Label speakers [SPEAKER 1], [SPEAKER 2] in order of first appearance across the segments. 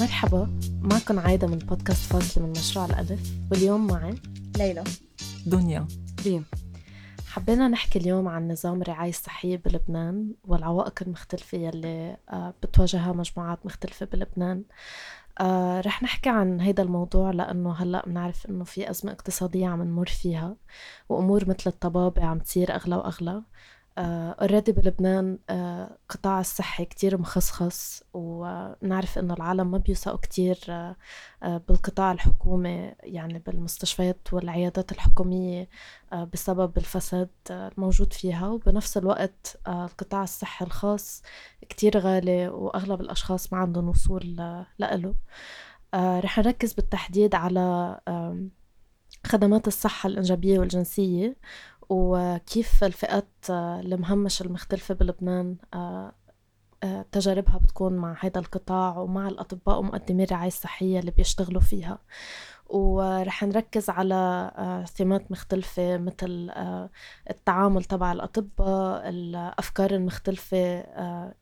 [SPEAKER 1] مرحبا معكم عايدة من بودكاست فاصلة من مشروع الألف واليوم معي
[SPEAKER 2] ليلى.
[SPEAKER 3] دنيا.
[SPEAKER 1] ريم. حبينا نحكي اليوم عن نظام الرعاية الصحية بلبنان والعوائق المختلفة يلي آه، بتواجهها مجموعات مختلفة بلبنان. آه رح نحكي عن هيدا الموضوع لأنه هلأ بنعرف إنه في أزمة اقتصادية عم نمر فيها وأمور مثل الطبابة عم تصير أغلى وأغلى. اوريدي uh, بلبنان uh, قطاع الصحي كتير مخصخص ونعرف إنه العالم ما بيوثقوا كتير uh, بالقطاع الحكومي يعني بالمستشفيات والعيادات الحكومية بسبب الفساد الموجود فيها. وبنفس الوقت القطاع الصحي الخاص كتير غالي وأغلب الأشخاص ما عندهم وصول لإله. رح نركز بالتحديد على خدمات الصحة الإنجابية والجنسية. وكيف الفئات المهمشة المختلفة بلبنان آه، آه، تجاربها بتكون مع هذا القطاع ومع الأطباء ومقدمي الرعاية الصحية اللي بيشتغلوا فيها. ورح نركز على ثيمات آه، مختلفة مثل التعامل تبع الأطباء الأفكار المختلفة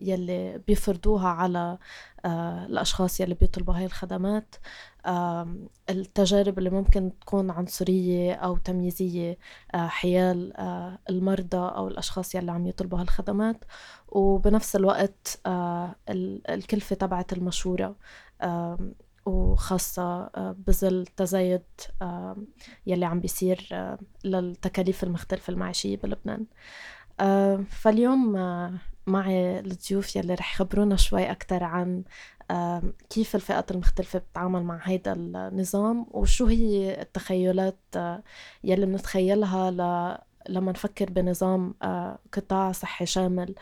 [SPEAKER 1] يلي بيفرضوها على الأشخاص يلي بيطلبوا هاي الخدمات. التجارب اللي ممكن تكون عنصرية أو تمييزية آه، حيال آه، المرضى أو الأشخاص يلي عم يطلبوا هالخدمات. وبنفس الوقت آه، الكلفة تبعت المشورة. وخاصة بظل تزايد يلي عم بيصير للتكاليف المختلفة المعيشية بلبنان. فاليوم معي الضيوف يلي رح يخبرونا شوي أكتر عن كيف الفئات المختلفة بتتعامل مع هيدا النظام وشو هي التخيلات آه، يلي بنتخيلها لما نفكر بنظام آه، قطاع صحي شامل.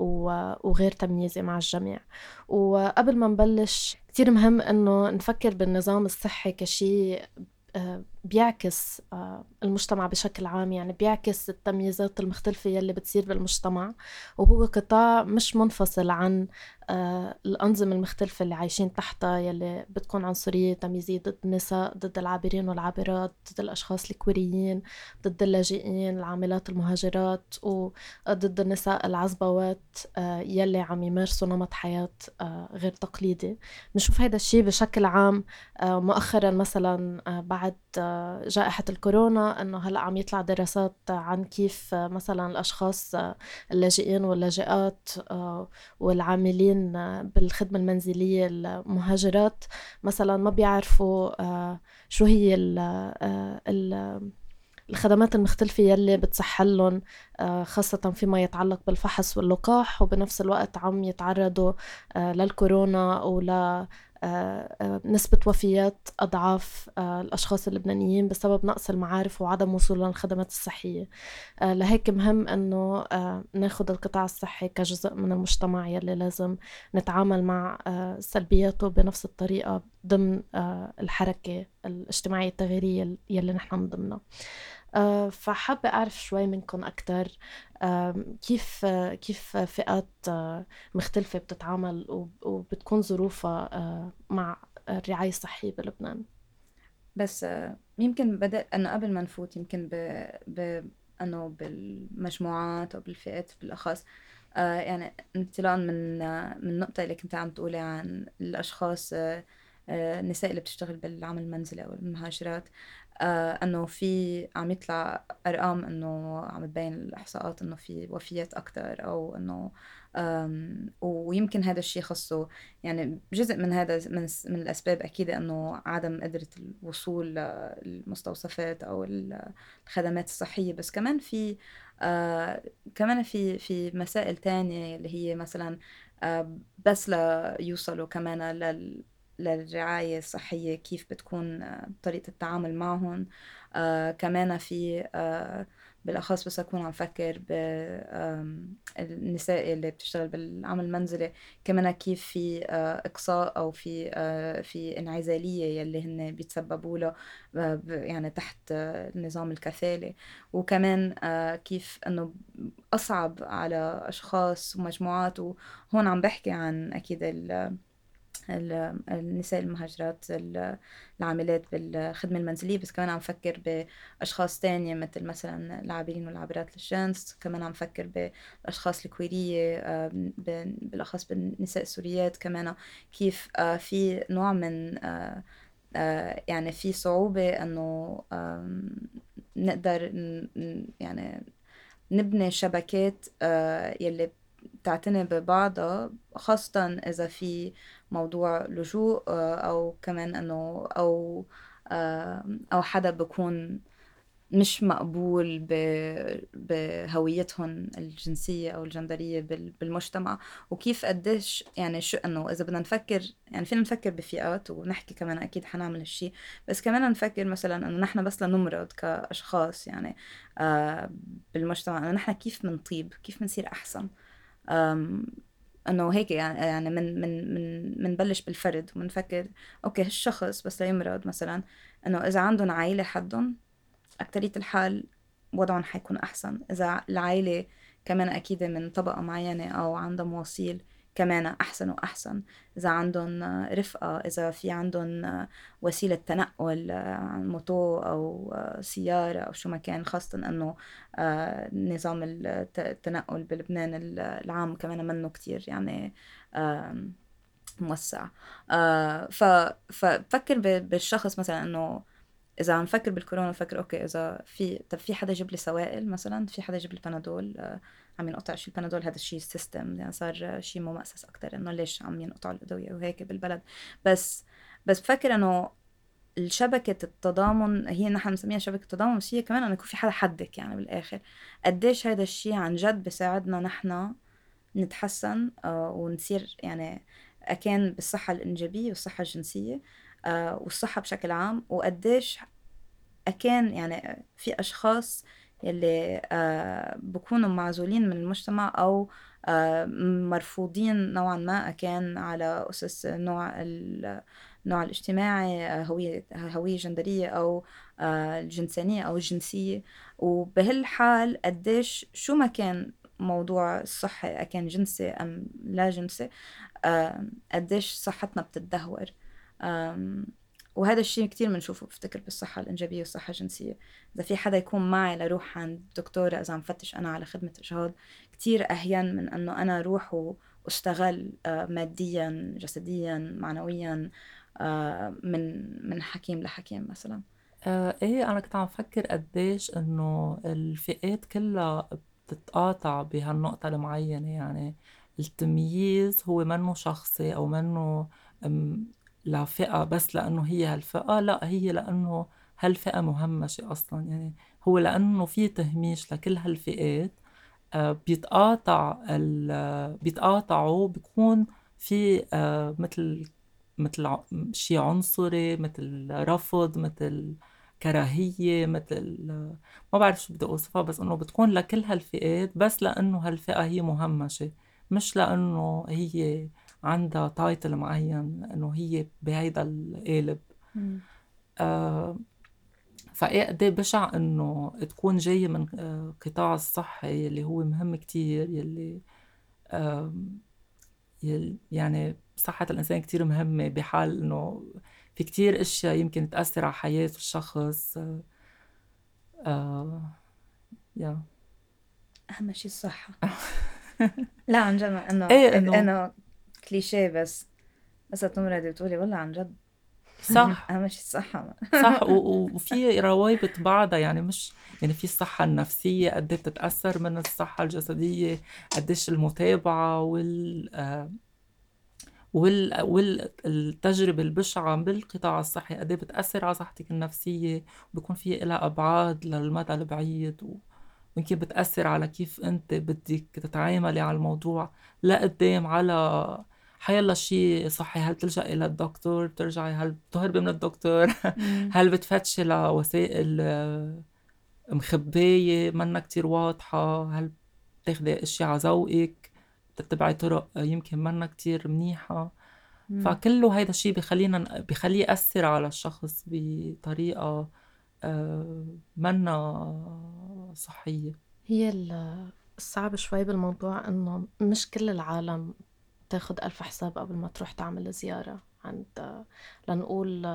[SPEAKER 1] وغير تمييزي مع الجميع. وقبل ما نبلش كتير مهم إنه نفكر بالنظام الصحي كشيء آه، بيعكس آه، المجتمع بشكل عام. يعني بيعكس التمييزات المختلفة يلي بتصير بالمجتمع. وهو قطاع مش منفصل عن الأنظمة المختلفة اللي عايشين تحتها يلي بتكون عنصرية تمييزية ضد النساء ضد العابرين والعابرات ضد الأشخاص الكوريين ضد اللاجئين العاملات المهاجرات وضد النساء العزبوات يلي عم يمارسوا نمط حياة غير تقليدي. بنشوف هذا الشيء بشكل عام مؤخرا مثلا بعد جائحة الكورونا أنه هلأ عم يطلع دراسات عن كيف مثلا الأشخاص اللاجئين واللاجئات والعاملين بالخدمة المنزلية المهاجرات. مثلا ما بيعرفوا شو هي ال الخدمات المختلفة يلي بتصحلهم خاصة فيما يتعلق بالفحص واللقاح وبنفس الوقت عم يتعرضوا للكورونا ول آه، آه، نسبة وفيات أضعاف آه، الأشخاص اللبنانيين بسبب نقص المعارف وعدم وصولهم للخدمات الصحية. لهيك مهم أنه ناخد القطاع الصحي كجزء من المجتمع يلي لازم نتعامل مع سلبياته بنفس الطريقة ضمن الحركة الاجتماعية التغييرية يلي نحن من ضمنها. فحابة أعرف شوي منكم أكتر كيف كيف فئات آه، مختلفة بتتعامل وبتكون ظروفها آه، مع الرعاية الصحية بلبنان؟
[SPEAKER 2] بس آه، يمكن بدأ أنه قبل ما نفوت يمكن ب... ب... أنه بالمجموعات أو بالفئات بالأخص يعني انطلاقا من من النقطة اللي كنت عم تقولي عن الأشخاص النساء اللي بتشتغل بالعمل المنزلي أو المهاجرات. آه إنه في عم يطلع أرقام إنه عم تبين الإحصاءات إنه في وفيات أكثر أو إنه ويمكن هذا الشيء خصه يعني جزء من هذا من, من الأسباب أكيد إنه عدم قدرة الوصول للمستوصفات أو الخدمات الصحية. بس كمان في آه كمان في في مسائل تانية اللي هي مثلا آه بس ليوصلوا كمان لل للرعاية الصحية كيف بتكون آه، طريقة التعامل معهم. آه كمان في آه بالأخص بس أكون عم فكر بالنساء اللي بتشتغل بالعمل المنزلي كمان كيف في آه إقصاء أو في آه في انعزالية يلي هن بيتسببوا له يعني تحت نظام الكفالة. وكمان كيف أنه أصعب على أشخاص ومجموعات وهون عم بحكي عن أكيد النساء المهاجرات العاملات بالخدمة المنزلية بس كمان عم فكر بأشخاص تانية مثل مثلا العابرين والعابرات للجنس كمان عم فكر بالأشخاص الكويرية بالأخص بالنساء السوريات كمان كيف في نوع من يعني في صعوبة أنه نقدر يعني نبني شبكات يلي تعتني ببعضها خاصة إذا في موضوع لجوء آه، أو كمان إنه أو آه، أو حدا بكون مش مقبول بهويتهم الجنسية أو الجندرية بالمجتمع. وكيف قديش يعني شو إنه إذا بدنا نفكر يعني فينا نفكر بفئات ونحكي كمان أكيد حنعمل هالشي بس كمان نفكر مثلا إنه نحن بس لنمرض كأشخاص يعني آه بالمجتمع إنه نحن كيف منطيب كيف منصير أحسن. انه هيك يعني من من من منبلش بالفرد ومنفكر أوكي هالشخص بس ليمرض مثلا انه إذا عندهم عائلة حدهم أكترية الحال وضعهم حيكون أحسن. إذا العائلة كمان أكيد من طبقة معينة أو عندها مواصيل كمان أحسن وأحسن. إذا عندهم رفقة إذا في عندهم وسيلة تنقل موتو أو سيارة أو شو ما كان خاصة أنه نظام التنقل بلبنان العام كمان منه كتير يعني موسع. ففكر بالشخص مثلا إنه إذا عم فكر بالكورونا فكر okay إذا في طب في حدا يجيب لي سوائل مثلا؟ في حدا يجيب لي بنادول؟ عم ينقطع شي البنادول هذا الشيء system يعني صار شيء ممأسس أكثر إنه ليش عم ينقطعوا الأدوية وهيك بالبلد. بس بس بفكر إنه الشبكة التضامن هي نحن بنسميها شبكة التضامن بس هي كمان إنه يكون في حدا حدك يعني بالآخر. قديش هذا الشيء عن جد بيساعدنا نحن نتحسن آه ونصير يعني أكان بالصحة الإنجابية والصحة الجنسية آه والصحة بشكل عام وقديش أكان يعني في أشخاص يلي آه بكونوا معزولين من المجتمع أو آه مرفوضين نوعا ما كان على أسس نوع النوع الاجتماعي هوية هوية جندرية أو آه، الجنسانية أو الجنسية. وبهالحال قديش شو ما كان موضوع الصحة كان جنسي أم لا جنسي قديش صحتنا بتتدهور. وهذا الشيء كتير بنشوفه بفتكر بالصحة الإنجابية والصحة الجنسية. إذا في حدا يكون معي لروح عند دكتورة إذا عم فتش أنا على خدمة إجهاض كتير أهين من أنه أنا روح واشتغل آه، ماديا جسديا معنويا آه، من من حكيم لحكيم مثلا.
[SPEAKER 3] آه إيه أنا كنت عم فكر قديش إنه الفئات كلها بتتقاطع بهالنقطة المعينة. يعني التمييز هو منه شخصي أو منه لفئة بس لأنه هي هالفئة لا هي لأنه هالفئة مهمشة أصلا. يعني هو لأنه في تهميش لكل هالفئات آه، بيتقاطع بيتقاطعوا بيكون في آه، مثل مثل شيء عنصري مثل رفض مثل كراهية مثل ما بعرف شو بدي أوصفها بس إنه بتكون لكل هالفئات بس لأنه هالفئة هي مهمشة مش لأنه هي عندها تايتل معين إنه هي بهيدا القالب. آه فايه قد بشع إنه تكون جاية من آه، قطاع الصحي اللي هو مهم كتير يلي آه يعني صحة الإنسان كتير مهمة بحال إنه في كتير أشياء يمكن تأثر على حياة الشخص. آه آه
[SPEAKER 2] يا أهم شيء الصحة. لا عن جد إنه إيه إنه كليشيه بس. بس تمرضي بتقولي والله عن جد.
[SPEAKER 3] صح.
[SPEAKER 2] اهم شيء الصحة
[SPEAKER 3] صح. وفي روابط بعضها يعني مش يعني في الصحة النفسية قد إيه بتتأثر من الصحة الجسدية قديش المتابعة وال آه، وال والتجربة البشعة بالقطاع الصحي قد بتأثر على صحتك النفسية وبكون في لها أبعاد للمدى البعيد و... ويمكن بتأثر على كيف أنت بدك تتعاملي على الموضوع لقدام على حيلا شيء صحي هل تلجأي للدكتور؟ بترجعي هل بتهربي من الدكتور؟ هل بتفتشي لوسائل مخباية منا كتير واضحة؟ هل بتاخدي اشياء على ذوقك؟ بتتبعي طرق يمكن منا كتير منيحة؟ فكله هيدا الشيء بخلينا بخليه يأثر على الشخص بطريقة آه، منا صحية.
[SPEAKER 1] هي الصعب شوي بالموضوع إنه مش كل العالم تاخد ألف حساب قبل ما تروح تعمل زيارة. عند لنقول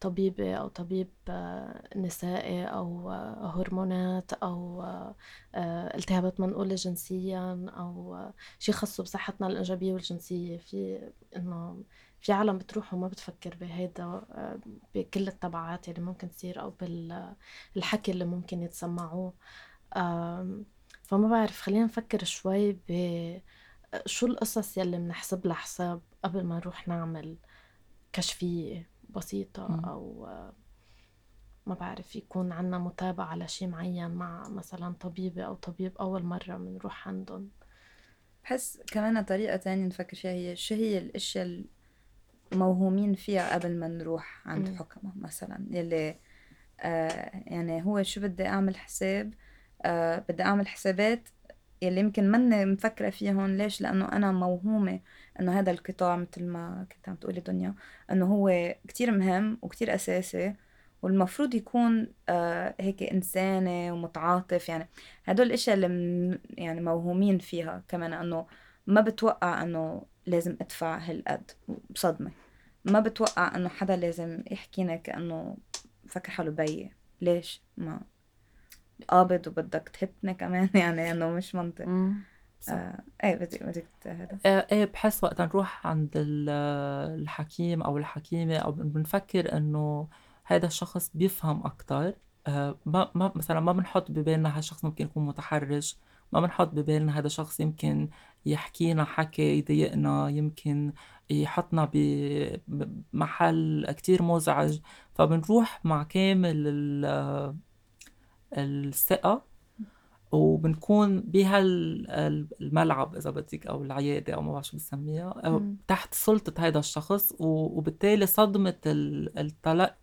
[SPEAKER 1] طبيبة أو طبيب نسائي أو هرمونات أو التهابات منقولة جنسيا أو شيء خاصه بصحتنا الإنجابية والجنسية. في إنه في عالم بتروح وما بتفكر بهيدا بكل التبعات اللي ممكن تصير أو بالحكي اللي ممكن يتسمعوه. فما بعرف خلينا نفكر شوي ب شو القصص يلي بنحسب لها حساب قبل ما نروح نعمل كشفية بسيطة م. أو ما بعرف يكون عنا متابعة لشيء معين مع مثلا طبيبة أو طبيب أول مرة بنروح عندهم.
[SPEAKER 2] بحس كمان طريقة تانية نفكر فيها هي شو هي الأشياء الموهومين فيها قبل ما نروح عند حكمة مثلا يلي آه يعني هو شو بدي أعمل حساب؟ آه بدي أعمل حسابات يلي يمكن مني مفكرة فيهم ليش؟ لأنه أنا موهومة إنه هذا القطاع مثل ما كنت عم تقولي دنيا إنه هو كتير مهم وكتير أساسي والمفروض يكون آه هيك إنساني ومتعاطف يعني هدول الأشياء اللي يعني موهومين فيها كمان إنه ما بتوقع إنه لازم أدفع هالقد بصدمة. ما بتوقع إنه حدا لازم يحكينا كأنه فكر حاله بيي ليش ما؟ قابض وبدك تهبني كمان. يعني إنه مش منطق. آه إيه بدك بدك هذا
[SPEAKER 3] آه، إيه بحس وقت نروح عند الحكيم أو الحكيمة أو بنفكر إنه هذا الشخص بيفهم أكثر آه ما ما مثلا ما بنحط ببالنا هذا الشخص ممكن يكون متحرج ما بنحط ببالنا هذا الشخص يمكن يحكينا حكي يضايقنا يمكن يحطنا بمحل كتير مزعج. فبنروح مع كامل الثقة وبنكون بهالملعب إذا بدك أو العيادة أو ما بعرف شو بسميها تحت سلطة هذا الشخص وبالتالي صدمة التلقي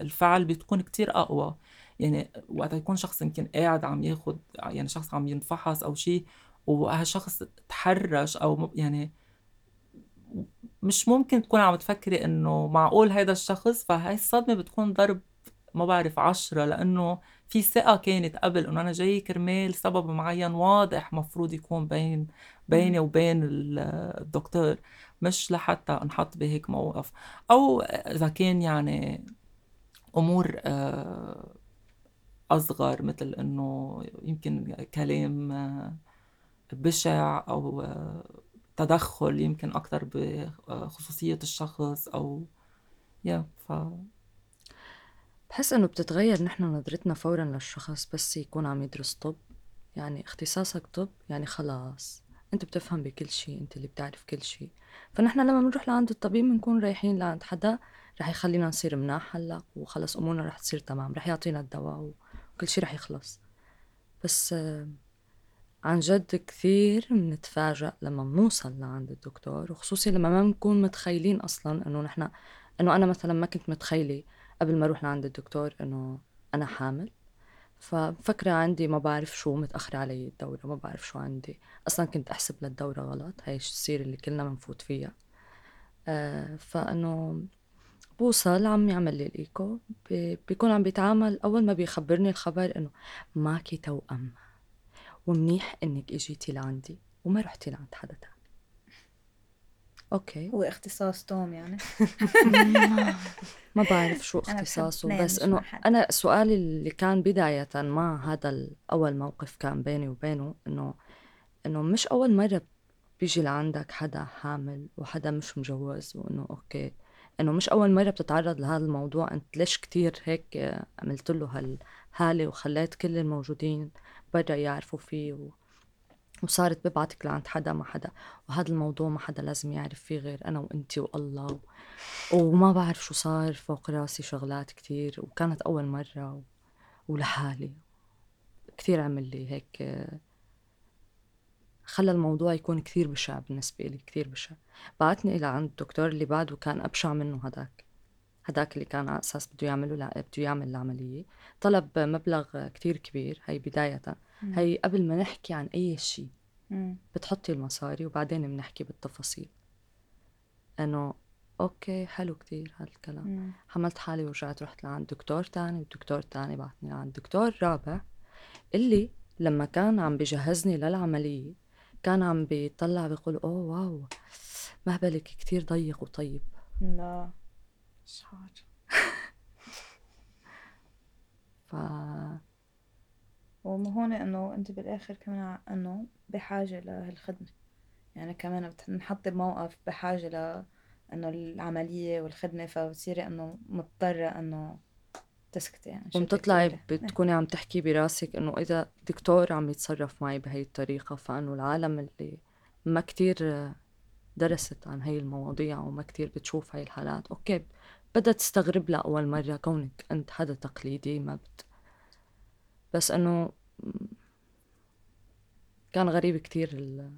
[SPEAKER 3] الفعل بتكون كتير أقوى. يعني وقت يكون شخص يمكن قاعد عم ياخد يعني شخص عم ينفحص أو شيء وهالشخص تحرش أو يعني مش ممكن تكون عم تفكري إنه معقول هذا الشخص فهي الصدمة بتكون ضرب ما بعرف عشرة لأنه في ثقة كانت قبل إنه أنا جاي كرمال سبب معين واضح مفروض يكون بين بيني وبين الدكتور. مش لحتى انحط بهيك موقف. أو إذا كان يعني أمور آه، أصغر مثل إنه يمكن كلام آه، بشع أو آه، تدخل يمكن أكثر بخصوصية الشخص أو يا ف
[SPEAKER 4] بحس إنه بتتغير نحن نظرتنا فورا للشخص بس يكون عم يدرس طب؟ يعني اختصاصك طب؟ يعني خلاص أنت بتفهم بكل شيء أنت اللي بتعرف كل شيء فنحن لما بنروح لعند الطبيب بنكون رايحين لعند حدا رح يخلينا نصير مناح هلأ وخلص أمورنا رح تصير تمام رح يعطينا الدواء وكل شيء رح يخلص. بس عن جد كثير بنتفاجأ لما بنوصل لعند الدكتور وخصوصي لما ما بنكون متخيلين أصلا إنه نحن إنه أنا مثلا ما كنت متخيلة قبل ما أروح لعند الدكتور إنه أنا حامل. ففكرة عندي ما بعرف شو متأخرة علي الدورة ما بعرف شو عندي. أصلا كنت أحسب للدورة غلط هاي السيرة اللي كلنا بنفوت فيها. آه فإنه بوصل عم يعمل لي الإيكو. بيكون عم بيتعامل أول ما بيخبرني الخبر إنه معك توأم. ومنيح إنك إجيتي لعندي وما رحتي لعند حدا تاني.
[SPEAKER 2] okay. هو اختصاص توأم يعني.
[SPEAKER 4] ما بعرف شو اختصاصه بس إنه أنا سؤالي اللي كان بداية مع هذا الأول موقف كان بيني وبينه انه إنه مش أول مرة بيجي لعندك حدا حامل وحدا مش مجوز وإنه أوكي. إنه مش أول مرة بتتعرض لهذا الموضوع أنت ليش كتير هيك عملت له هالحالة وخليت كل الموجودين برا يعرفوا فيه و... وصارت ببعتك لعند حدا ما حدا. وهذا الموضوع ما حدا لازم يعرف فيه غير أنا وأنتي والله. وما بعرف شو صار فوق راسي شغلات كتير وكانت أول مرة و... ولحالي. كثير عمل لي هيك خلى الموضوع يكون كثير بشع بالنسبة لي كثير بشع. بعتني إلى عند الدكتور اللي بعده كان أبشع منه هداك. هداك اللي كان على أساس بده يعمله لا بده يعمل العملية. طلب مبلغ كتير كبير هي بداية. هي قبل ما نحكي عن أي شيء بتحطي المصاري وبعدين بنحكي بالتفاصيل. إنه أوكي حلو كتير هالكلام. حملت حالي ورجعت رحت لعند دكتور تاني ودكتور تاني بعتني لعند دكتور رابع اللي لما كان عم بجهزني للعملية كان عم بيطلع بيقول أوه واو مهبلك كتير ضيق وطيب.
[SPEAKER 2] لا. مش عارف
[SPEAKER 4] ف
[SPEAKER 2] وهون إنه أنت بالآخر كمان إنه بحاجة لهالخدمة. يعني كمان بنحط بموقف بحاجة ل إنه العملية والخدمة فبتصيري إنه مضطرة إنه تسكتي يعني
[SPEAKER 4] وبتطلعي بتكوني عم تحكي براسك إنه إذا دكتور عم يتصرف معي بهي الطريقة فإنه العالم اللي ما كتير درست عن هاي المواضيع وما كتير بتشوف هاي الحالات okay بدها تستغرب لها اول مرة كونك أنت حدا تقليدي ما بت بس إنه كان غريب كتير ال...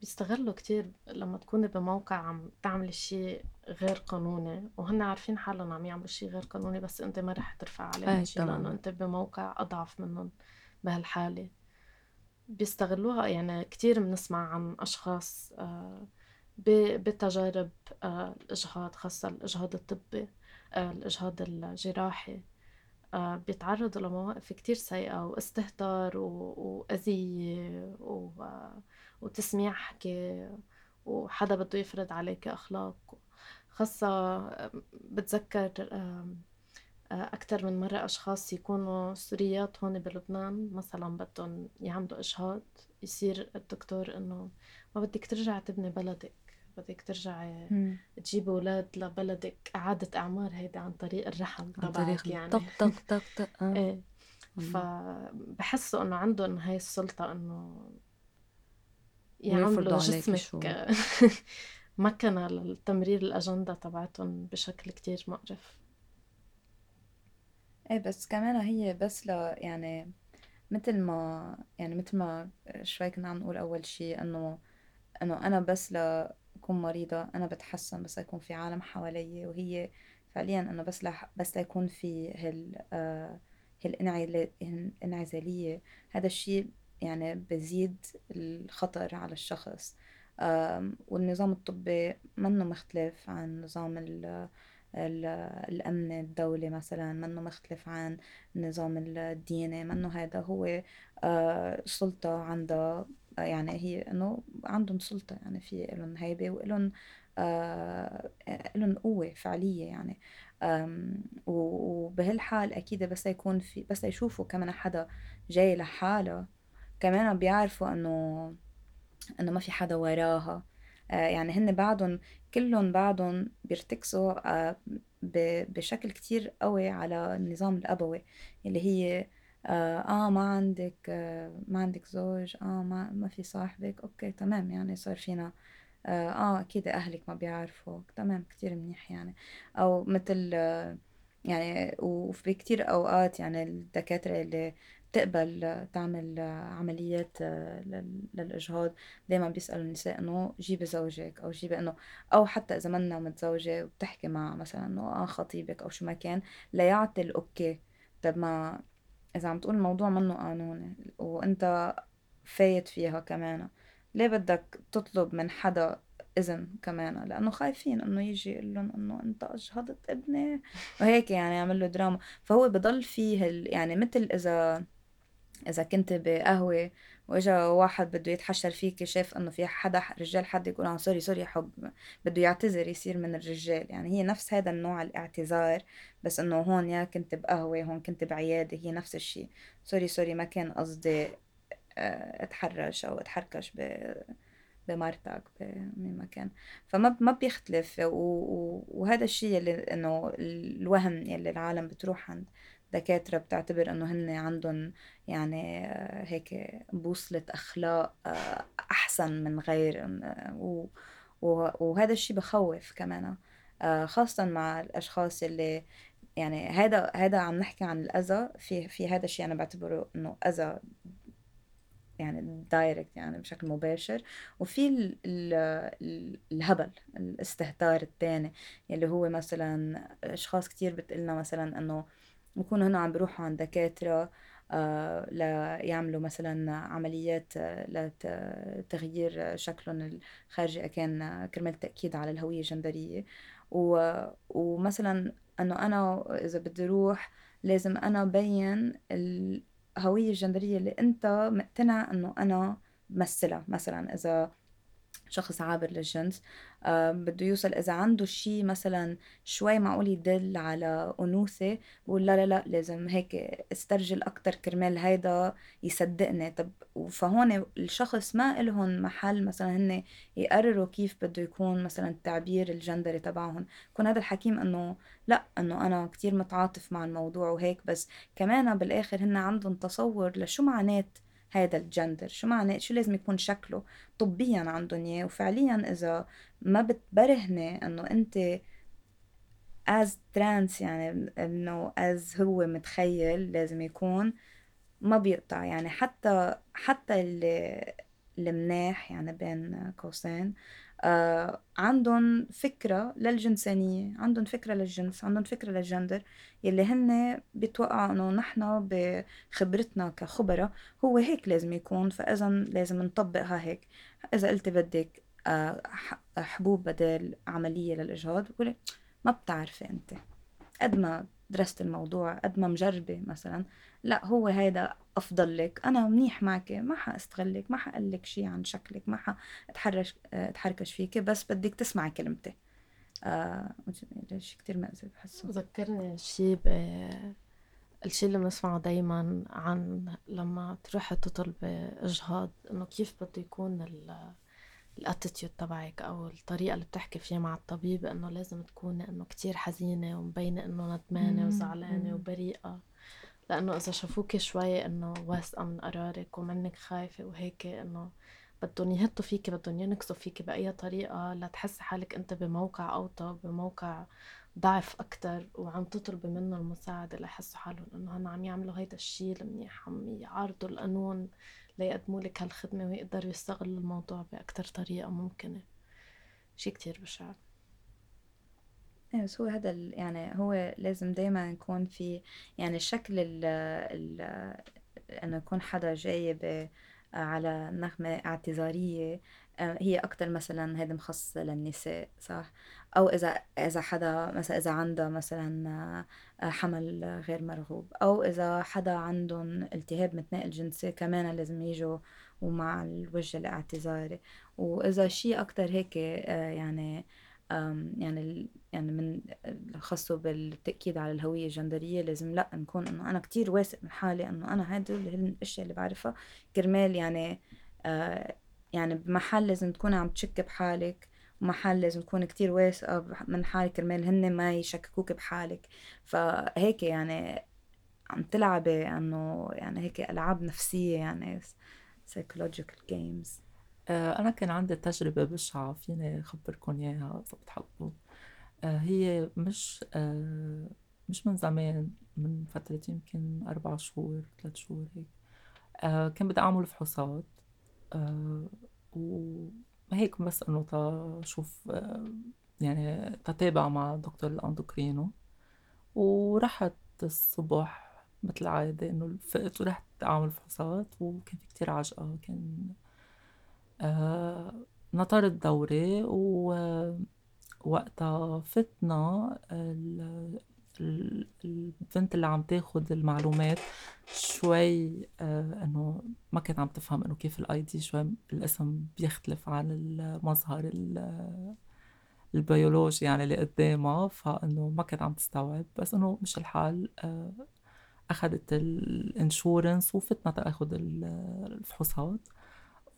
[SPEAKER 1] بيستغلوا كتير لما تكوني بموقع عم تعملي شيء غير قانوني وهن عارفين حالهم عم يعملوا شيء غير قانوني بس انت ما رح ترفع عليهم شيء لأنه انت بموقع أضعف منهم بهالحالة. بيستغلوها يعني كتير بنسمع عن أشخاص آه، بتجارب آه، الإجهاض خاصة الإجهاض الطبي آه، الإجهاض الجراحي. بيتعرضوا لمواقف كتير سيئة واستهتار وأذية و... وتسميع حكي وحدا بده يفرض عليك أخلاق. خاصة بتذكر أكثر من مرة أشخاص يكونوا سوريات هون بلبنان مثلا بدهم يعملوا إجهاض يصير الدكتور إنه ما بدك ترجعي تبني بلدك. بدك ترجعي تجيبي أولاد لبلدك. إعادة إعمار هيدا عن طريق الرحم
[SPEAKER 4] طريق يعني. طق طق طق طق.
[SPEAKER 1] إيه. فبحسوا إنه عندهم هاي السلطة إنه يعملوا جسمك مكنة للتمرير الأجندة تبعتهم بشكل كتير مقرف.
[SPEAKER 2] إيه بس كمان هي بس ل يعني مثل ما يعني مثل ما شوي كنا عم نقول أول شيء إنه إنه أنا بس لأكون مريضة أنا بتحسن بس يكون في عالم حوالي وهي فعليا إنه بس ل بس ليكون في هال آه هالانعزالية هذا الشيء يعني بزيد الخطر على الشخص. والنظام الطبي منه مختلف عن نظام ال الأمن الدولي مثلا منه مختلف عن النظام الديني. منه هذا هو آه، سلطة عندها يعني هي إنه عندهم سلطة يعني في لهم هيبة ولهم آه لهم قوة فعلية يعني. وبهالحال أكيد بس يكون في بس يشوفوا كمان حدا جاي لحاله كمان بيعرفوا إنه إنه ما في حدا وراها. آه يعني هن بعدهم كلهم بعدهم بيرتكزوا آه بشكل كتير قوي على النظام الأبوي اللي هي آه, آه ما عندك آه ما عندك زوج آه ما, ما في صاحبك. أوكي تمام يعني صار فينا آه, آه أكيد أهلك ما بيعرفوك. تمام كتير منيح يعني. أو مثل آه يعني وفي كتير أوقات يعني الدكاترة اللي تقبل تعمل عمليات للإجهاض دايما بيسألوا النساء إنه جيبي زوجك أو جيبي إنه أو حتى إذا منا متزوجة وبتحكي مع مثلا إنه آه خطيبك أو شو ما كان ليعطي ال okay. طب ما إذا عم تقول الموضوع منه قانوني وأنت فايت فيها كمان ليه بدك تطلب من حدا إذن كمان؟ لأنه خايفين إنه يجي يقول لهم إنه أنت أجهضت ابني وهيك يعني يعمل له دراما. فهو بضل فيه يعني مثل إذا إذا كنت بقهوة وإجا واحد بده يتحشر فيك شاف إنه في حدا رجال حد يقول آه sorry sorry حب بده يعتذر يصير من الرجال. يعني هي نفس هذا النوع الاعتذار بس إنه هون يا كنت بقهوة هون كنت بعيادة هي نفس الشيء sorry sorry ما كان قصدي آه، أتحرش أو أتحركش ب بمرتك بمين ما كان فما ما بيختلف. وهذا الشيء اللي إنه الوهم يلي العالم بتروح عند. دكاترة بتعتبر إنه هن عندهم يعني آه، هيك بوصلة أخلاق آه، أحسن من غير آه، وهذا الشيء بخوف كمان خاصة مع الأشخاص اللي يعني هذا هذا عم نحكي عن الأذى في في هذا الشيء أنا بعتبره إنه أذى يعني دايركت يعني بشكل مباشر وفي ال ال الهبل الاستهتار الثاني اللي هو مثلا أشخاص كتير بتقلنا مثلا إنه بكونوا هنا عم بيروحوا عند دكاترة آه ليعملوا مثلا عمليات آه، لتغيير شكلهم الخارجي كان كرمال التأكيد على الهوية الجندرية ومثلا إنه أنا إذا بدي أروح لازم أنا بين الهوية الجندرية اللي أنت مقتنع إنه أنا بمثلها مثلا إذا شخص عابر للجنس. بده يوصل إذا عنده شيء مثلا شوي معقول يدل على أنوثة بقول لا لا لا لازم هيك استرجل أكثر كرمال هيدا يصدقني. طب فهون الشخص ما لهم محل مثلا هن يقرروا كيف بده يكون مثلا التعبير الجندري تبعهم. يكون هذا الحكيم إنه لا إنه أنا كتير متعاطف مع الموضوع وهيك بس كمان بالآخر هن عندهم تصور لشو معنات هذا الجندر شو معنى؟ شو لازم يكون شكله؟ طبيا عندهم إياه وفعليا إذا ما بتبرهني إنه أنت as trans يعني إنه as هو متخيل لازم يكون ما بيقطع. يعني حتى حتى اللي المناح يعني بين قوسين عندهم فكرة للجنسانية عندهم فكرة للجنس عندهم فكرة للجندر يلي هن بيتوقعوا إنه نحن بخبرتنا كخبراء هو هيك لازم يكون فاذا لازم نطبقها هيك. إذا قلتي بدك آه حبوب بدل عملية للإجهاض بقولي ما بتعرفي انت. قد ما درست الموضوع قد ما مجربة مثلا لا هو هيدا أفضل لك. أنا منيح معك ما حأستغلك ما حقلك شيء عن شكلك ما حاتحرش أتحركش فيك بس بدك تسمعي كلمتي. آه شيء كتير مأذي بحسه.
[SPEAKER 1] ذكرني شيء ب الشيء اللي بنسمعه دايما عن لما تروحي تطلبي اجهاض إنه كيف بده يكون الاتيتيود تبعك أو الطريقة اللي بتحكي فيها مع الطبيب إنه لازم تكوني إنه كتير حزينة ومبينة إنه ندمانة وزعلانة وبريئة. لأنه إذا شافوكي شوي إنه واثقة من قرارك ومنك خايفة وهيك إنه بدهم يهتوا فيكي بدهم ينكسوا فيكي بأي طريقة لتحسي حالك أنت بموقع أوطى بموقع ضعف أكتر وعم تطلبي منه المساعدة ليحسوا حالهم إنه هن عم يعملوا هيدا الشيء المنيح عم يعارضوا القانون ليقدموا لك هالخدمة ويقدروا يستغلوا الموضوع بأكتر طريقة ممكنة. شي كتير بشع
[SPEAKER 2] إيه بس هو هذا يعني هو لازم دايما يكون في يعني الشكل ال ال إنه يكون حدا جاي على نغمة اعتذارية آه، هي أكتر مثلا هيدا مخصصة للنساء صح؟ أو إذا إذا حدا مثلا إذا عندها مثلا آه، حمل غير مرغوب أو إذا حدا عندهم التهاب متناقل جنسي كمان لازم يجوا ومع الوجه الاعتذاري وإذا شيء أكتر هيك آه، يعني يعني يعني من خاصة بالتأكيد على الهوية الجندرية لازم لا نكون إنه أنا كتير واثق من حالي إنه أنا هدول الأشياء اللي بعرفها. كرمال يعني آه يعني بمحل لازم تكوني عم تشك بحالك ومحل لازم تكون كتير واثقة من حالك. كرمال هن ما يشككوك بحالك. فهيك يعني عم تلعبي إنه يعني هيك ألعاب نفسية يعني psychological games.
[SPEAKER 3] أنا كان عندي تجربة بشعة فيني أخبركم إياها إذا بتحبوا. آه، هي مش آه، مش من زمان من فترة يمكن أربع شهور ثلاث شهور هيك. كان بدي أعمل فحوصات. وهيك بس إنه تشوف يعني تتابع مع دكتور الأندوكرينو. ورحت الصبح مثل العادة إنه فقت ورحت أعمل فحوصات وكان في كتير عجقة كان آه، نطرت دوري ووقتها فتنا البنت اللي عم تاخد المعلومات شوي آه إنه ما كانت عم تفهم إنه كيف الاي دي شوي الاسم بيختلف عن المظهر البيولوجي يعني اللي قدامها فإنه ما كانت عم تستوعب. بس إنه مشي الحال آه أخذت ال insurance وفتنا تأخذ الفحوصات.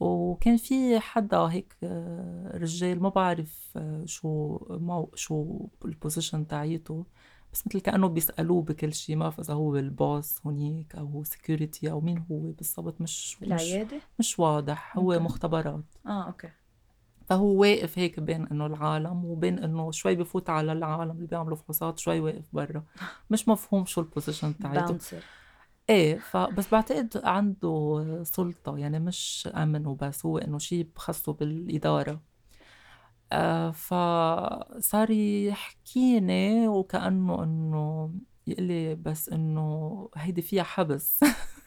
[SPEAKER 3] وكان في حدا هيك آه، رجال ما بعرف آه، شو مو شو ال position تاعيته بس مثل كأنه بيسألوه بكل شيء ما بعرف اذا هو ال boss هونيك أو هو security أو مين هو بالضبط مش
[SPEAKER 2] العيادة؟
[SPEAKER 3] مش, مش واضح هو okay. مختبرات.
[SPEAKER 2] آه okay.
[SPEAKER 3] فهو واقف هيك بين إنه العالم وبين إنه شوي بفوت على العالم اللي بيعملوا فحوصات شوي واقف برا. مش مفهوم شو البوزيشن تاعيته. إيه فبس بعتقد عنده سلطة يعني مش أمن وبس هو إنه شيء بخصه بالإدارة. آه فصار يحكيني وكأنه إنه يقلي بس إنه هيدي فيها حبس.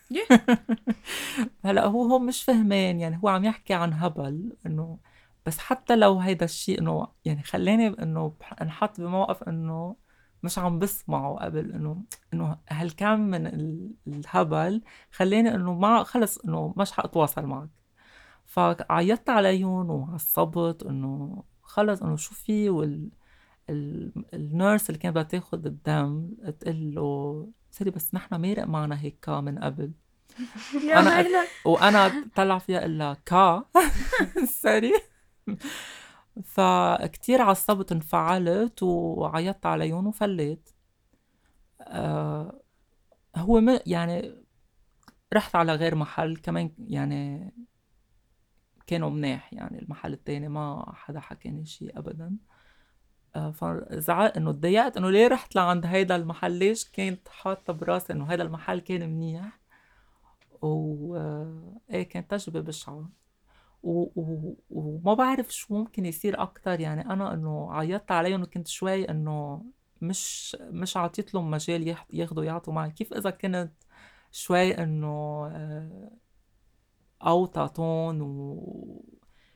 [SPEAKER 3] هلأ هو هو مش فهمان يعني هو عم يحكي عن هبل إنه بس حتى لو هيدا الشيء إنه يعني خلاني إنه انحط بموقف إنه مش عم بسمعه قبل انه إنه هالكم من الهبل؟ خلاني إنه ما خلص إنه مش حاتواصل معك. فعيطت عليهم وعصبت إنه خلص إنه شو في وال ال nurse اللي كانت بدها تاخذ الدم؟ تقول له sorry بس نحن مارق معنا هيك من قبل. أنا. وأنا طلع فيها إلا كا. سوري. فكتير عصبت انفعلت وعيطت عليهم وفليت. آه هو م... يعني رحت على غير محل كمان يعني كانوا مناح يعني المحل التاني ما حدا حكاني شيء ابدا. آه فزعلت إنه تضايقت إنه ليه رحت لعند هيدا المحل؟ ليش كنت حاطة براسي إنه هيدا المحل كان منيح؟ و آه، إيه كانت تجربة بشعة. وما بعرف شو ممكن يصير أكتر. يعني أنا إنه عيطت عليهم وكنت شوي إنه مش مش عطيت لهم مجال ياخذوا يعطوا معي. كيف إذا كنت شوي إنه آه، اوطى ton و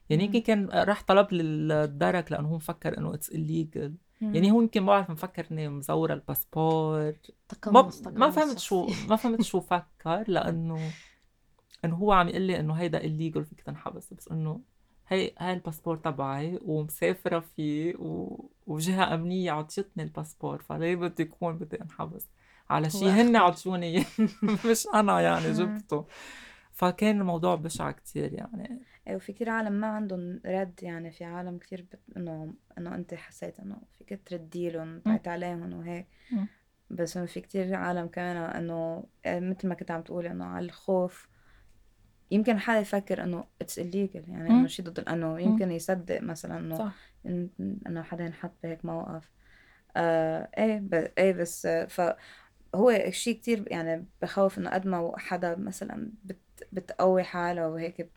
[SPEAKER 3] يعني يمكن كان راح طلب للدرك لأنه هو مفكر إنه it's illegal يعني هو يمكن ما بعرف مفكر إني مزورة الباسبور. ما ما فهمت شو ما فهمت شو فكر لأنه إنه هو عم يقول لي إنه هيدا illegal فيك تنحبس. بس إنه هي هاي الباسبور تبعي ومسافرة فيه و... وجهة أمنية عطيتني الباسبور فليه بدي يكون بدي أنحبس؟ على شيء هن عطوني. مش أنا يعني جبته. فكان الموضوع بشع كتير يعني.
[SPEAKER 2] إيه وفي كتير عالم ما عندهم رد يعني. في عالم كتير بت... إنه إنه أنت حسيت إنه فيك تردي لهم تعيط عليهم وهيك. بس إنه في كتير عالم كمان إنه آه، مثل ما كنت عم تقولي إنه على الخوف يمكن حدا يفكر إنه اتس الليجل يعني إنه شيء ضد إنه يمكن يصدق مثلا إنه إنه حدا ينحط بهيك موقف. آه إيه ب... إيه بس فهو شيء كتير يعني بخوف إنه قد ما حدا مثلا بت... بتقوي حالها وهيك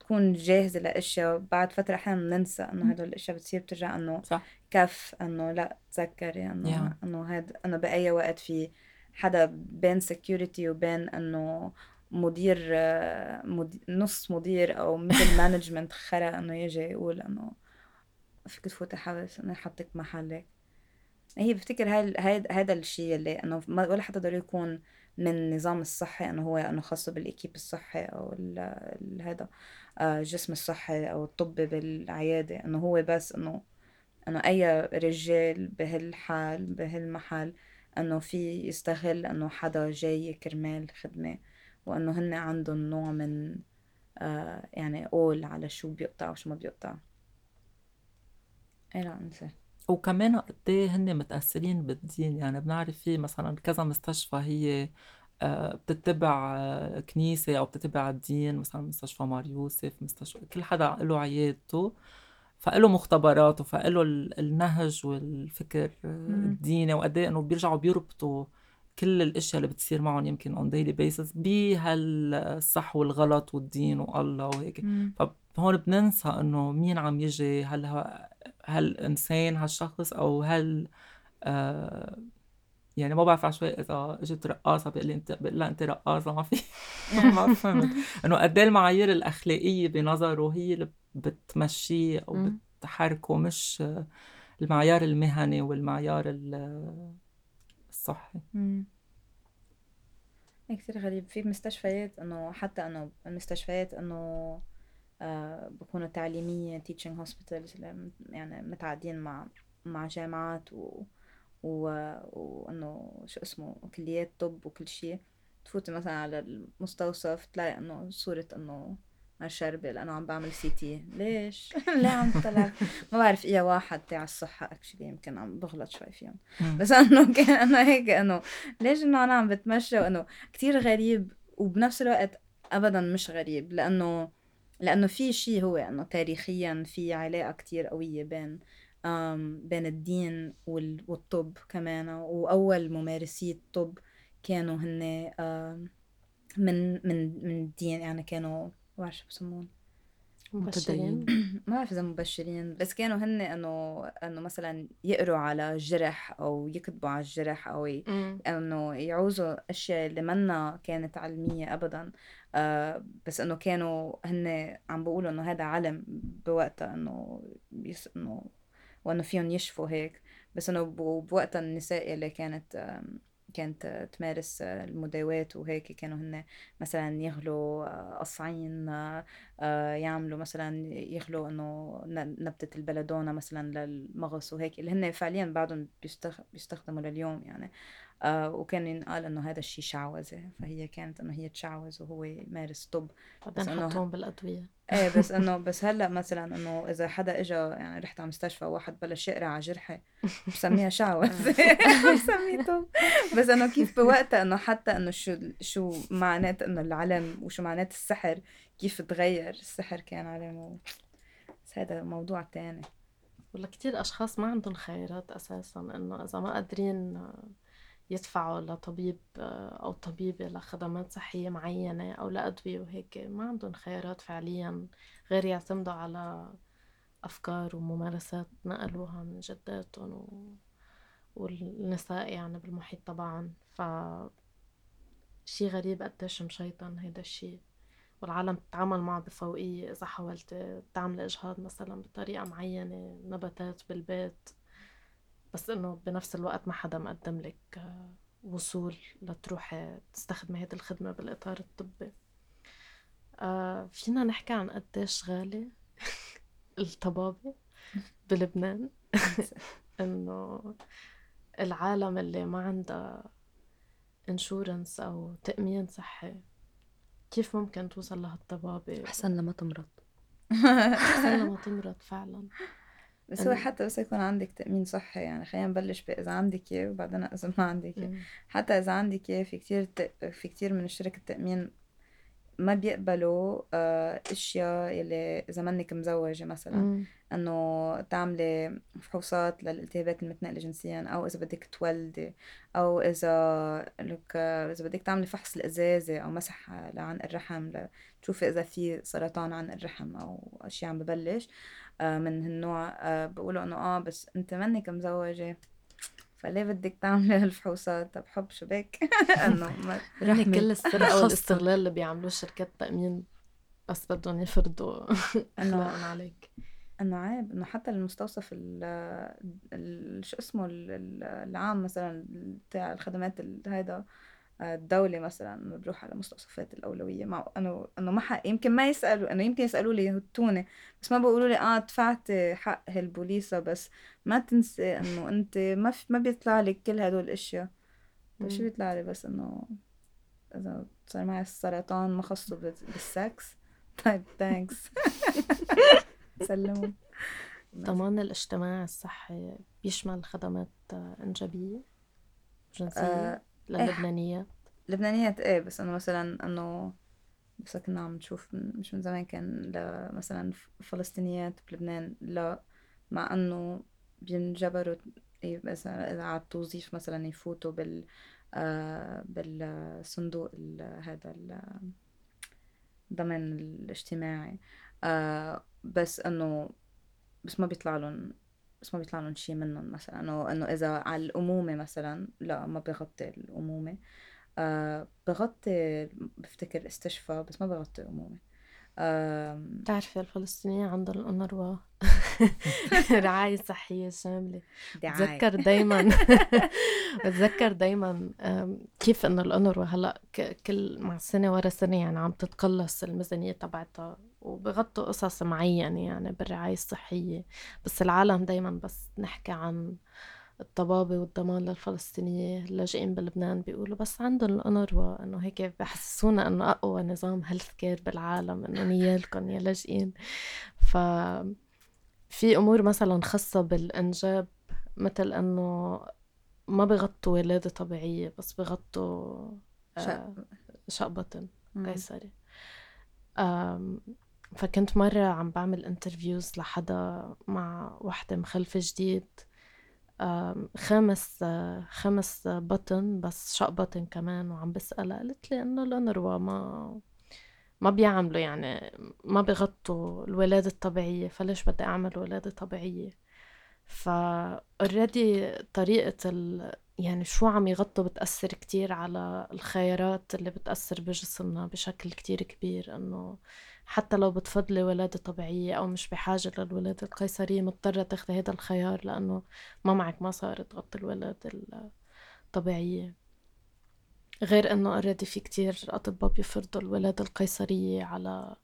[SPEAKER 2] تكون جاهزة لأشياء بعد فترة أحيانا بننسى إنه هدول الأشياء بتصير بترجع إنه صح. كف إنه لا تذكري إنه yeah. إنه هاد إنه بأي وقت في حدا بين سكيورتي وبين إنه مدير, نص مدير أو مثل مانجمنت خرا إنه يجي يقول إنه فيك تفوتي حبس انه يحطك محلك هي بفتكر هاي هذا الشيء اللي إنه ولا حدا ضروري يكون من النظام الصحي إنه هو إنه خاصة بالإكيب الصحي أو هذا الجسم آه، الصحي أو الطبي بالعيادة. إنه هو بس إنه إنه أي رجال بهالحال بهالمحل إنه في يستغل إنه حدا جاي كرمال خدمة. وأنه هن عندهم نوع من آه يعني قول على شو بيقطع وشو ما بيقطع. إيه لا انسى
[SPEAKER 3] وكمان قد إيه هن متأثرين بالدين؟ يعني بنعرف في مثلا كذا مستشفى هي آه، بتتبع آه، كنيسة أو بتتبع الدين مثلا مستشفى مار يوسف مستشفى كل حدا له عيادته فله مختبرات وفله النهج والفكر الديني وقد إيه إنه بيرجعوا بيربطوا كل الأشياء اللي بتصير معهم يمكن on daily basis بهالصح والغلط والدين والله وهيك. فهون بننسى إنه مين عم يجي؟ هل هل انسان هالشخص أو هل آه يعني ما بعرف شوي إذا إجت رقاصة بيقول لي انت بقول لها أنت رقاصة ما في ما فهمت. إنه قد إيه المعايير الأخلاقية بنظره هي اللي بتمشيه أو بتحركه مش المعيار المهني والمعيار الصحي.
[SPEAKER 2] هي كتير غريب. في مستشفيات إنه حتى إنه المستشفيات إنه آه بكونوا تعليمية teaching hospitals يعني متعاقدين مع مع جامعات و... وإنه شو اسمه كليات طب وكل شيء. تفوتي مثلا على المستوصف تلاقي إنه صورة إنه شربة لأنه عم بعمل CT ليش؟ ليه عم طلع. ما بعرف إيه واحد تاع الصحة actually يمكن عم بغلط شوي فيهم. بس إنه كان أنا هيك إنه ليش إنه أنا عم بتمشى وإنه كتير غريب وبنفس الوقت أبدا مش غريب لأنه لأنه في شيء هو إنه تاريخيا في علاقة كتير قوية بين بين الدين والطب كمان. وأول ممارسي الطب كانوا هن من من من الدين يعني كانوا ما بعرف شو بسمون.
[SPEAKER 1] مبشرين؟
[SPEAKER 2] ما بعرف إذا مبشرين بس كانوا هن إنه إنه مثلا يقروا على الجرح أو يكتبوا على الجرح أو ي... إنه يعوزوا أشياء اللي منا كانت علمية ابدا. آه بس إنه كانوا هن عم بيقولوا إنه هذا علم بوقتها إنه يس... إنه وإنه فيهم يشفوا هيك. بس إنه بوقتها النساء اللي كانت آه كانت تمارس المداوات وهيك كانوا هن مثلا يغلوا قصعين آه، يعملوا مثلا يخلوا إنه نبتة البلدونة مثلا للمغص وهيك اللي هن فعليا بعدهم بيستخدموا لليوم يعني. آه وكان ينقال إنه هذا الشيء شعوذة فهي كانت إنه هي تشعوذ وهو يمارس طب.
[SPEAKER 1] بس إنه بالأدوية.
[SPEAKER 2] إيه بس إنه بس هلأ مثلا إنه إذا حدا اجى يعني رحت على مستشفى وواحد بلش يقرا على جرحي بسميها شعوذه بسميه طب. بس إنه كيف بوقتها إنه حتى إنه شو شو معنات إنه العلم وشو معنات السحر كيف تغير السحر كان علم بس هذا موضوع تاني.
[SPEAKER 1] ولا كتير أشخاص ما عندهم خيارات أساسا إنه إذا ما قادرين يدفعوا لطبيب أو طبيبة لخدمات صحية معينة أو لأدوية وهيك. ما عندهم خيارات فعليا غير يعتمدوا على أفكار وممارسات نقلوها من جداتهم و... والنساء يعني بالمحيط طبعا. ف شي غريب قديش مشيطن هيدا الشي. والعالم تتعامل معه بفوقية. إذا حاولت تعمل إجهاض مثلا بطريقة معينة نباتات بالبيت بس إنه بنفس الوقت ما حدا مقدم لك آه، وصول لتروحي تستخدمي هيدي الخدمة بالإطار الطبي. آه فينا نحكي عن قديش غالي الطبابة بلبنان؟ إنه العالم اللي ما عندها انشورنس أو تأمين صحي كيف ممكن توصل لهالطبابة؟
[SPEAKER 4] أحسن لما تمرض.
[SPEAKER 1] أحسن لما تمرض فعلا.
[SPEAKER 2] بس هو حتى بس يكون عندك تأمين صحي يعني خلينا نبلش إذا عندك إياه وبعدين إذا ما عندك إياه. حتى إذا عندك إياه في كتير في كتير من شركة التأمين ما بيقبلوا آه، أشياء يلي إذا منك مزوجة مثلا إنه تعملي فحوصات للالتهابات المتنقلة جنسيا أو إذا بدك تولدي أو إذا لك إذا بدك تعملي فحص الازازه أو مسح عن الرحم لتشوفي إذا في سرطان عن الرحم أو أشياء عم ببلش. من هالنوع. آه، بقولوا إنه آه بس أنت منك مزوجه فليه بدك تعملي هالفحوصات؟ طب حب شو بك؟ إنه
[SPEAKER 1] رح كل السرقه والاستغلال اللي بيعملوه شركات التامين بس بدهم يفرضوا إنه عليك.
[SPEAKER 2] إنه عيب إنه حتى المستوصف ال شو اسمه العام مثلا بتاع الخدمات هيدا الدولة مثلا بروح على مستوصفات الأولوية. مع أنه أنه ما حق يمكن ما يسألوا أنه يمكن يسألوا لي هتوني بس ما بيقولوا لي آه دفعت حق هالبوليسة بس ما تنسي أنه أنت ما في ما بيطلع لك كل هدول الأشياء. بس شو بيطلع لي بس أنه إذا صار معي السرطان ما خصه بالسكس؟ طيب thanks سلموا.
[SPEAKER 1] الضمان الاجتماعي الصحي بيشمل خدمات إنجابية جنسية؟ آه للبنانيات
[SPEAKER 2] لبنانيات إيه بس إنه مثلا إنه بس كنا عم نشوف مش من زمان كان مثلا فلسطينيات بلبنان لا مع إنه بينجبروا إيه مثلا إذا على التوظيف مثلا يفوتوا بال آه بالصندوق هذا الضمان الاجتماعي. آه بس إنه بس ما بيطلع لهم بس ما بيطلع لهم شيء منهم مثلا. انه انه إذا على الأمومة مثلا لا ما بغطي الأمومة. آه بغطي بفتكر استشفاء بس ما بغطي أمومة.
[SPEAKER 1] بتعرفي الفلسطينيين عندهم الأنروا رعاية صحية شاملة. بتذكر دايما بتذكر دايما كيف انه الأنروا هلأ كل مع سنة ورا سنة يعني عم تتقلص الميزانية تبعتها وبغطوا قصص معينة يعني بالرعاية الصحية. بس العالم دايما بس نحكي عن الطبابة والضمان للفلسطينية اللاجئين بلبنان بيقولوا بس عندهم الأنروا إنه هيك بحسسونا إنه أقوى نظام health care بالعالم إنه نيالكم يا لاجئين. ف في أمور مثلا خاصة بالإنجاب مثل إنه ما بغطوا ولادة طبيعية بس بغطوا آه شق. بطن. قيصري فكنت مرة عم بعمل interviews لحدا مع وحدة مخلفة جديد. خامس خامس بطن بس شق بطن كمان وعم بسألها قالت لي إنه الانروا ما ما بيعملوا يعني ما بغطوا الولادة الطبيعية فليش بدي أعمل ولادة طبيعية؟ فا already طريقة ال... يعني شو عم يغطوا بتأثر كتير على الخيارات اللي بتأثر بجسمنا بشكل كتير كبير إنه حتى لو بتفضلي ولادة طبيعية أو مش بحاجة للولادة القيصرية مضطرة تاخدي هذا الخيار لأنه ما معك مصاري تغطي الولادة الطبيعية. غير إنه اوريدي في كتير أطباء بيفرضوا الولادة القيصرية على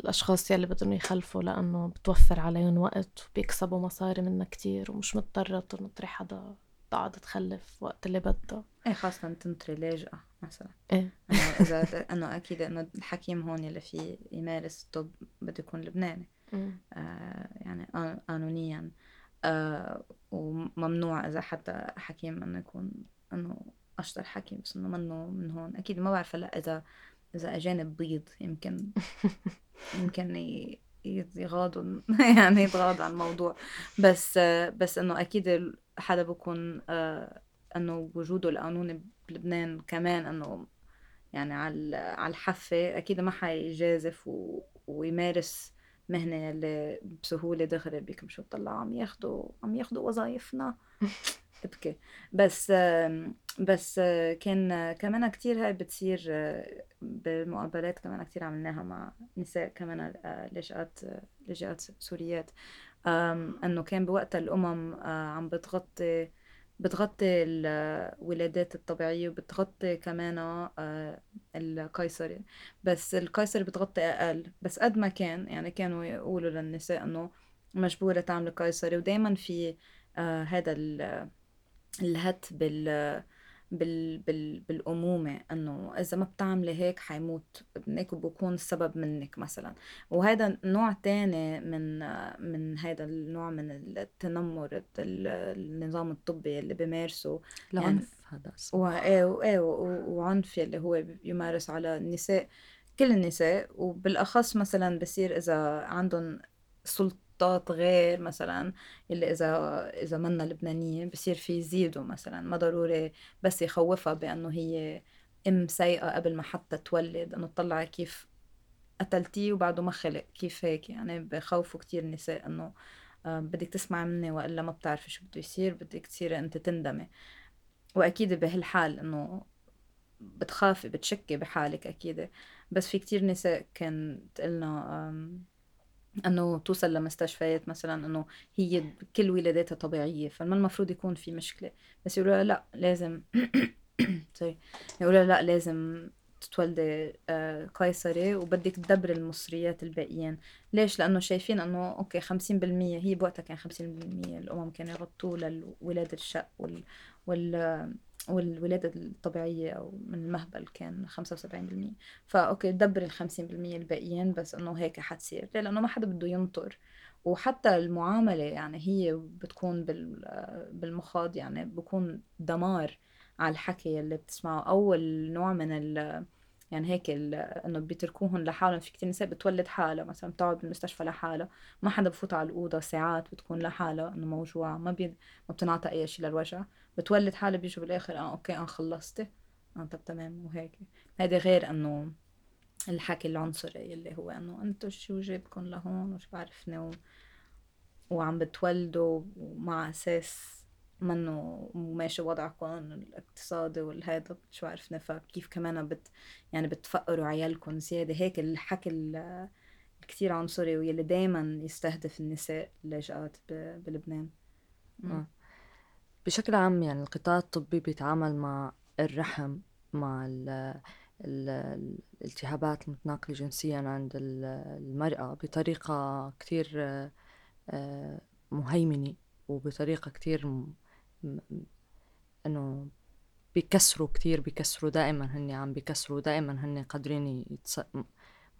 [SPEAKER 1] الأشخاص يلي بدهم يخلفوا لأنه بتوفر عليهم وقت وبيكسبوا مصاري منها كتير ومش مضطرة تنطري حدا تقعد تخلف وقت اللي بدها.
[SPEAKER 2] إيه خاصة تنطري لاجئة مثلا.
[SPEAKER 1] إيه.
[SPEAKER 2] انه إذا أنه أكيد أنه الحكيم هون اللي فيه يمارس الطب بده يكون لبناني. آه يعني قانونيا آه وممنوع إذا حتى حكيم إنه يكون إنه أشطر حكيم بس إنه منه من هون. أكيد ما بعرف هلأ اذا إذا أجانب بيض يمكن يمكن يغاضوا يعني يتغاضوا عن الموضوع. بس بس إنه أكيد حدا بكون آه، إنه وجوده القانوني بلبنان كمان إنه يعني على على الحافة أكيد ما حيجازف و... ويمارس مهنة اللي بسهولة دغري بيكمشوا طلعوا عم ياخدوا عم ياخدوا وظايفنا ابكي بس بس كان كمان كتير هاي بتصير بالمقابلات كمان كتير عملناها مع نساء كمان لاجئات لاجئات سوريات. إنه كان بوقتها الأمم عم بتغطي بتغطي الولادات الطبيعية وبتغطي كمان القيصري بس القيصري بتغطي أقل. بس قد ما كان يعني كانوا يقولوا للنساء إنه مجبورة تعمل قيصري ودايما في هذا الهت بال بال بال بالأمومة إنه إذا ما بتعملي هيك حيموت ابنك وبكون السبب منك مثلا. وهذا نوع تاني من من هذا النوع من التنمر النظام الطبي اللي بيمارسه
[SPEAKER 4] العنف يعني هذا
[SPEAKER 2] وايه وايه وعنف اللي هو يمارس على النساء كل النساء. وبالأخص مثلا بصير إذا عندهم سلطة سلطات غير مثلا اللي إذا إذا منا لبنانية بصير في يزيدوا مثلا ما ضروري بس يخوفها بأنه هي أم سيئة قبل ما حتى تولد إنه تطلع كيف قتلتيه وبعده ما خلق كيف هيك؟ يعني بخوفوا كتير النساء إنه آه، بدك تسمعي مني وإلا ما بتعرفي شو بده يصير بدك تصيري أنت تندمي. وأكيد بهالحال إنه بتخافي بتشكي بحالك أكيد. بس في كتير نساء كانت قلنا إنه توصل لمستشفيات مثلا إنه هي كل ولاداتها طبيعية فما المفروض يكون في مشكلة. بس يقولوا لا لازم سوري يقولوا لا لازم تتولدي آه، قيصري وبدك تدبري المصريات الباقيين. ليش؟ لأنه شايفين إنه okay 50% هي بوقتها كان 50% الأمم كانوا يغطوا للولاده الشق وال, وال والولادة الطبيعية أو من المهبل كان 75% ف okay دبر ال 50% الباقيين بس إنه هيك حتصير لأنه ما حدا بده ينطر. وحتى المعاملة يعني هي بتكون بالمخاض يعني بكون دمار على الحكي اللي بتسمعه. أول نوع من ال يعني هيك إنه بيتركوهم لحالهم. في كتير نساء بتولد حالها مثلا بتقعد بالمستشفى لحالها. ما حدا بفوت على الأوضة ساعات بتكون لحالها إنه موجوعه ما بي... ما بتنعطى أي شيء للوجع. بتولد حالها بيجوا بالآخر آه okay أنا خلصتي آه طب تمام وهيك. هذا غير إنه الحكي العنصري اللي هو إنه انتو شو جايبكم لهون وشو بعرفني و... وعم بتولدوا ومع أساس منه ماشي وضعكم الاقتصادي والهيدا شو عرفنا فكيف كمان بت يعني بتفقروا عيالكم زيادة. هيك الحكي الكثير عنصري واللي دايما يستهدف النساء اللاجئات بلبنان.
[SPEAKER 4] آه. بشكل عام يعني القطاع الطبي بيتعامل مع الرحم مع ال الالتهابات المتناقلة جنسيا عند المرأة بطريقة كتير آه، مهيمنة وبطريقة كتير إنه بيكسروا كتير بيكسروا دائما هن عم بيكسروا دائما هن قادرين يتص...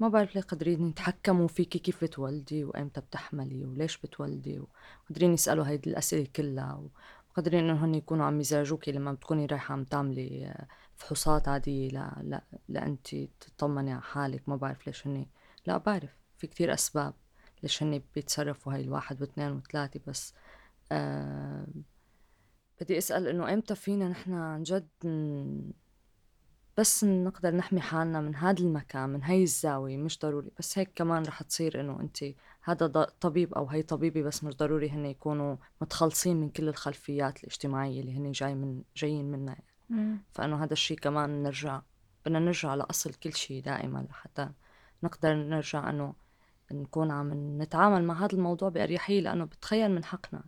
[SPEAKER 4] ما بعرف ليه قادرين يتحكموا فيكي كيف بتولدي وإمتى بتحملي وليش بتولدي وقادرين يسألوا هيدي الأسئلة كلها وقادرين إنه هن يكونوا عم يزعجوكي لما بتكوني رايحة عم تعملي فحوصات عادية لا لا لأنت تطمني على حالك ما بعرف ليش هن لا بعرف في كتير أسباب ليش هن بيتصرفوا هاي الواحد واثنين وثلاثة بس آه بدي أسأل إنه إمتى فينا نحن عن جد بس نقدر نحمي حالنا من هذا المكان من هاي الزاوية مش ضروري بس هيك كمان رح تصير إنه أنت هذا طبيب أو هي طبيبة بس مش ضروري هن يكونوا متخلصين من كل الخلفيات الاجتماعية اللي هن جاي من جايين منها يعني. فإنه هذا الشيء كمان نرجع بدنا نرجع لأصل كل شيء دائما لحتى نقدر نرجع إنه نكون عم نتعامل مع هذا الموضوع بأريحية لأنه بتخيل من حقنا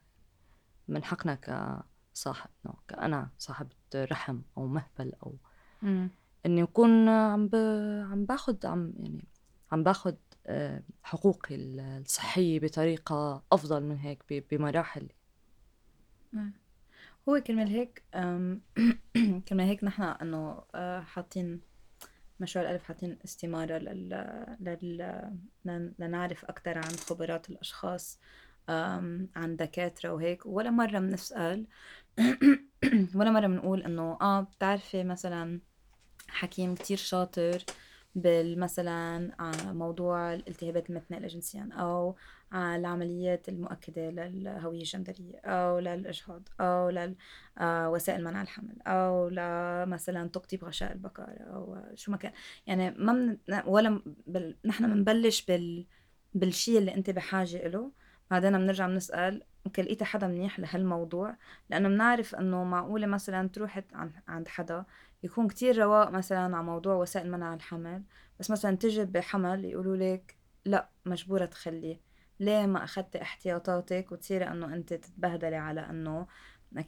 [SPEAKER 4] من حقنا كصاحب كأنا صاحبة رحم أو مهبل أو إني أكون عم ب... عم باخد عم يعني عم باخد آه، حقوقي الصحية بطريقة أفضل من هيك بمراحل
[SPEAKER 2] نعم. هو كرمال هيك كرمال هيك نحن إنه آه، حاطين مشروع الألف حاطين استمارة لل... لل... لنعرف أكثر عن خبرات الأشخاص عن دكاترة وهيك ولا مرة بنسأل ولا مرة بنقول إنه آه بتعرفي مثلا حكيم كتير شاطر بالمثلا موضوع الالتهابات المتنقلة جنسيا أو العمليات المؤكدة للهوية الجندرية أو للإجهاض أو لوسائل منع الحمل أو لمثلا تقطيب غشاء البكارة أو شو ما كان. يعني ما من ولا بل نحن بنبلش بال بالشيء اللي أنت بحاجة له بعدين بنرجع بنسأل أوكي لقيت حدا منيح لهالموضوع؟ لأنه بنعرف إنه معقولة مثلا تروح عند حدا يكون كتير رواق مثلا على موضوع وسائل منع الحمل بس مثلا تجي بحمل يقولوا لك لا مجبورة تخليه. ليه ما أخذتي احتياطاتك وتصيري إنه أنت تتبهدلي على إنه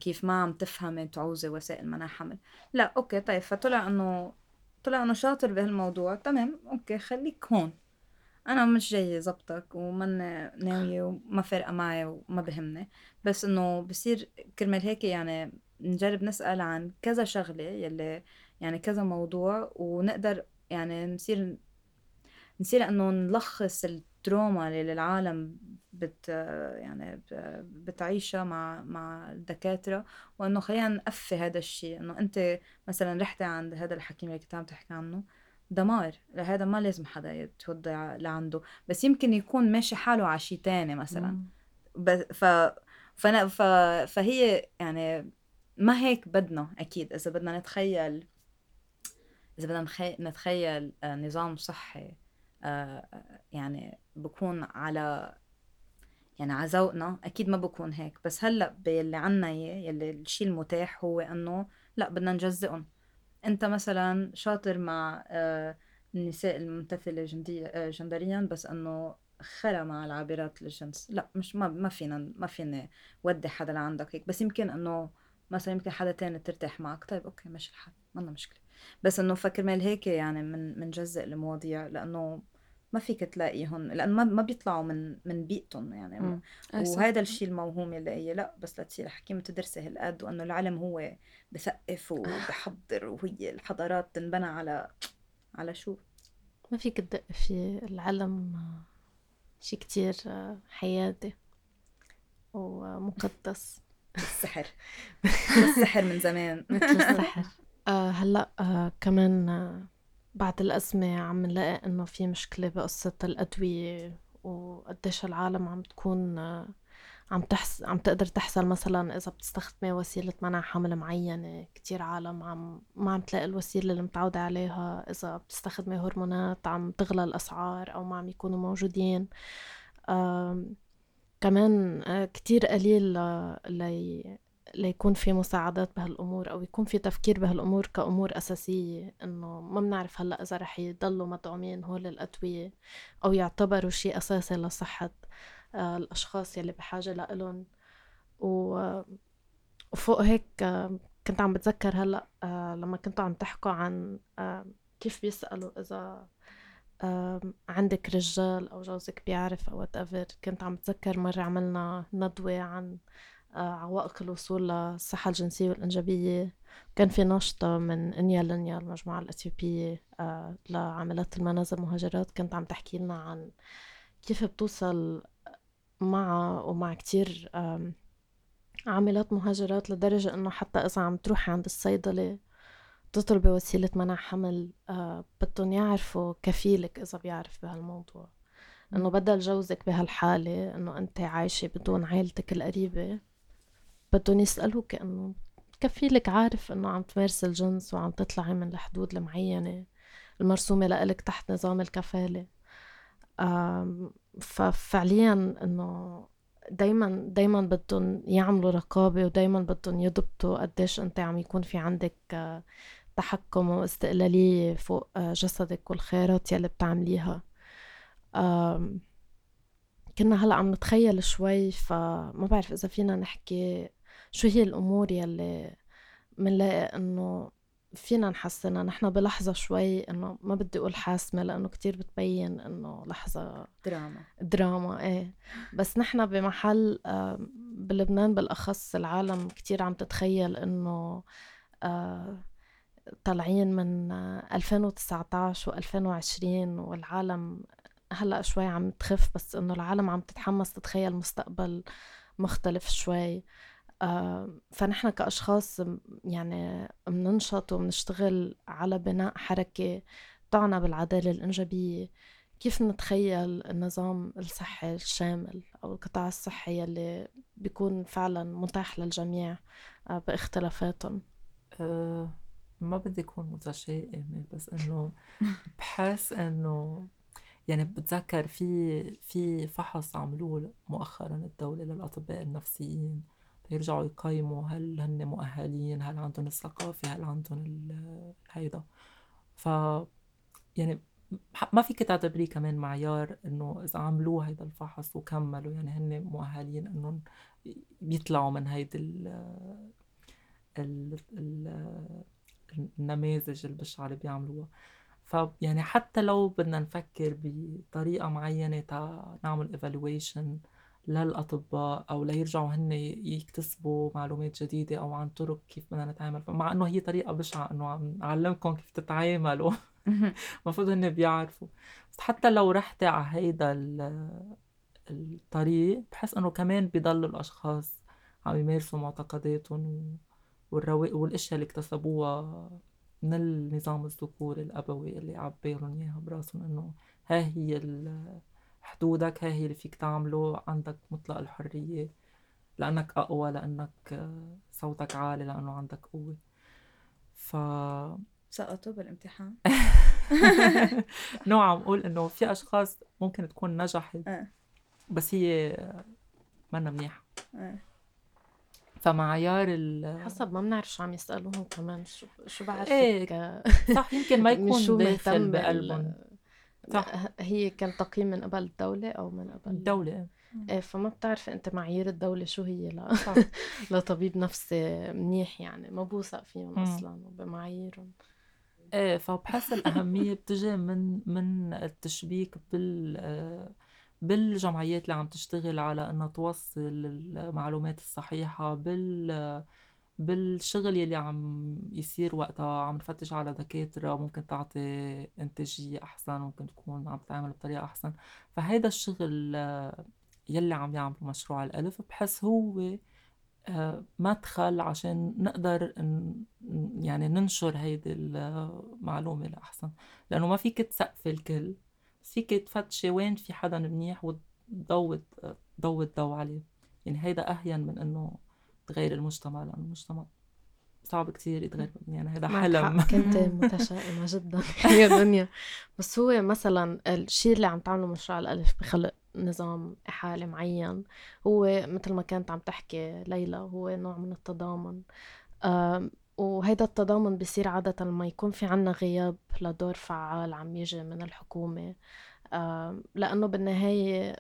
[SPEAKER 2] كيف ما عم تفهمي تعوزي وسائل منع حمل؟ لا okay طيب فطلع إنه طلع إنه شاطر بهالموضوع تمام okay خليك هون. أنا مش جاي زبطك ومن ناوية وما فارقة معي وما بهمني بس إنه بصير كرمال هيك يعني نجرب نسأل عن كذا شغلة يلي يعني كذا موضوع ونقدر يعني نصير نصير إنه نلخص ال trauma اللي العالم بت يعني بتعيشها مع مع الدكاترة. وإنه خلينا نقفي هذا الشيء إنه أنت مثلا رحتي عند هذا الحكيم اللي كنت عم تحكي عنه دمار. لهذا ما لازم حدا يتوضع لعنده. بس يمكن يكون ماشي حاله على شيء تاني مثلا. بس ف... فأنا ف... فهي يعني ما هيك بدنا أكيد إذا بدنا نتخيل إذا بدنا. نتخيل آه، نظام صحي آه، يعني بكون على يعني على ذوقنا أكيد ما بكون هيك. بس هلأ باللي عنا يلي الشيء المتاح هو إنه لأ بدنا نجزئهم. أنت مثلا شاطر مع آه، النساء الممتثلة جندية جندريا بس إنه خلا مع العابرات للجنس لأ مش ما ما فينا ما فينا ودي حدا لعندك هيك. بس يمكن إنه مثلا يمكن حدا تاني ترتاح معك. طيب أوكي ماشي الحال ما مشكلة. بس إنه فكرمال هيك يعني من منجزء المواضيع لأنه ما فيك تلاقيهم لأنه ما ما بيطلعوا من من بيئتهم يعني. وهذا الشيء الموهوم اللي هي لا بس لتصير حكيمة تدرسي هالقد وإنه العلم هو بثقف وبحضر وهي الحضارات تنبنى على على شو؟
[SPEAKER 1] ما فيك تدق في العلم شيء كتير حيادي ومقدس.
[SPEAKER 2] السحر السحر من زمان.
[SPEAKER 1] مثل السحر. آه هلأ آه كمان آه بعد الأزمة عم نلاقي إنه في مشكلة بقصة الأدوية وقديش العالم عم تكون عم تحس عم تقدر تحصل مثلا إذا بتستخدمي وسيلة منع حمل معينة. كتير عالم عم ما عم تلاقي الوسيلة اللي متعودة عليها. إذا بتستخدمي هرمونات عم تغلى الأسعار أو ما عم يكونوا موجودين. كمان آه، كتير قليل لي ليكون في مساعدات بهالأمور أو يكون في تفكير بهالأمور كأمور أساسية إنه ما بنعرف هلأ إذا رح يضلوا مدعومين هول الأدوية أو يعتبروا شيء أساسي لصحة آه، الأشخاص يلي بحاجة لإلهم. وفوق هيك آه، كنت عم بتذكر هلأ آه، لما كنتوا عم تحكوا عن كيف بيسألوا إذا عندك رجال أو جوزك بيعرف أو وات كنت عم بتذكر مرة عملنا ندوة عن آه، عوائق الوصول للصحة الجنسية والإنجابية. كان في نشطة من إنيا لينيا المجموعة الأثيوبية آه، لعاملات المنازل مهاجرات. كنت عم تحكي لنا عن كيف بتوصل معها ومع كتير عاملات مهاجرات لدرجة إنه حتى إذا عم تروحي عند الصيدلة تطلبي وسيلة منع حمل آه، بدهم يعرفوا كفيلك إذا بيعرف بهالموضوع. إنه بدل جوزك بهالحالة إنه أنت عايشة بدون عائلتك القريبة بدهم يسألوك إنه كفيلك عارف إنه عم تمارس الجنس وعم تطلعي من الحدود المعينة المرسومة لإلك تحت نظام الكفالة. ففعليا إنه دايما دايما بدهم يعملوا رقابة ودايما بدهم يضبطوا قديش أنت عم يكون في عندك آه، تحكم واستقلالية فوق آه، جسدك والخيارات يلي بتعمليها. كنا هلأ عم نتخيل شوي فما بعرف إذا فينا نحكي شو هي الأمور يلي منلاقي إنه فينا نحسنها. نحن بلحظة شوي إنه ما بدي أقول حاسمة لأنه كتير بتبين إنه لحظة
[SPEAKER 2] دراما.
[SPEAKER 1] دراما إيه. بس نحن بمحل بلبنان بالأخص العالم كتير عم تتخيل إنه آه، طالعين من 2019 و2020 والعالم هلأ شوي عم تخف بس إنه العالم عم تتحمس تتخيل مستقبل مختلف شوي. آه، فنحن كأشخاص يعني بننشط وبنشتغل على بناء حركة تعنى بالعدالة الإنجابية. كيف نتخيل النظام الصحي الشامل أو القطاع الصحي يلي بيكون فعلا متاح للجميع آه، باختلافاتهم؟
[SPEAKER 3] أه ما بدي أكون متشائمة بس إنه بحس إنه يعني بتذكر في في فحص عملوه مؤخرا الدولة للأطباء النفسيين يرجعوا يقيموا هل هن مؤهلين هل عندهم الثقافة هل عندهم هيدا ف يعني ما فيك تعتبريه كمان معيار إنه إذا عملوه هيدا الفحص وكملوا يعني هن مؤهلين إنهم بيطلعوا من هيدي ال ال ال النماذج البشعة اللي بيعملوها. فيعني حتى لو بدنا نفكر بطريقة معينة تا نعمل evaluation للأطباء أو ليرجعوا هن يكتسبوا معلومات جديدة أو عن طرق كيف بدنا نتعامل. مع إنه هي طريقة بشعة إنه عم أعلمكم كيف تتعاملوا. المفروض هن بيعرفوا. بس حتى لو رحتي على هيدا الطريق بحس إنه كمان بيضلوا الأشخاص عم يمارسوا معتقداتهم والأشياء اللي اكتسبوها من النظام الذكوري الأبوي اللي عبالهم إياها براسهم إنه ها هي حدودك ها هي اللي فيك تعمله عندك مطلق الحرية لأنك أقوى لأنك صوتك عالي لأنه عندك قوة ف
[SPEAKER 2] سقطوا بالامتحان
[SPEAKER 3] نوع عم أقول إنه في أشخاص ممكن تكون نجحت آه. بس هي منا منيحة آه. فمعيار ال
[SPEAKER 1] حسب ما بنعرف شو عم يسألوهم كمان شو شو بعرفك
[SPEAKER 3] إيه صح يمكن ما يكون داخل بقلبهم.
[SPEAKER 1] صح. هي كان تقييم من قبل الدولة أو من قبل
[SPEAKER 3] الدولة.
[SPEAKER 1] إيه فما بتعرفي أنت معايير الدولة شو هي لا لطبيب نفسي منيح يعني ما بوثق فيهم أصلا وبمعاييرهم.
[SPEAKER 3] إيه فبحس الأهمية بتجي من من التشبيك بال بالجمعيات اللي عم تشتغل على إنها توصل المعلومات الصحيحة بال بالشغل يلي عم يصير وقتها عم نفتش على دكاترة ممكن تعطي إنتاجية أحسن ممكن تكون عم تتعامل بطريقة أحسن. فهيدا الشغل يلي عم يعمل مشروع الألف بحس هو آه، مدخل عشان نقدر يعني ننشر هيدي المعلومة لأحسن. لأنه ما فيك تسقفي الكل. فيك تفتشي وين في حدا منيح وتضوي تضوي الضوء عليه. يعني هيدا أهين من إنه تغير المجتمع لأنه المجتمع صعب كتير يتغير. يعني هذا حلم.
[SPEAKER 1] كنت متشائمة جدا يا دنيا بس هو مثلا الشيء اللي عم تعمله مشروع الألف بخلق نظام إحالة معين هو مثل ما كانت عم تحكي ليلى هو نوع من التضامن. وهيدا التضامن بيصير عادة لما يكون في عنا غياب لدور فعال عم يجي من الحكومة. لأنه بالنهاية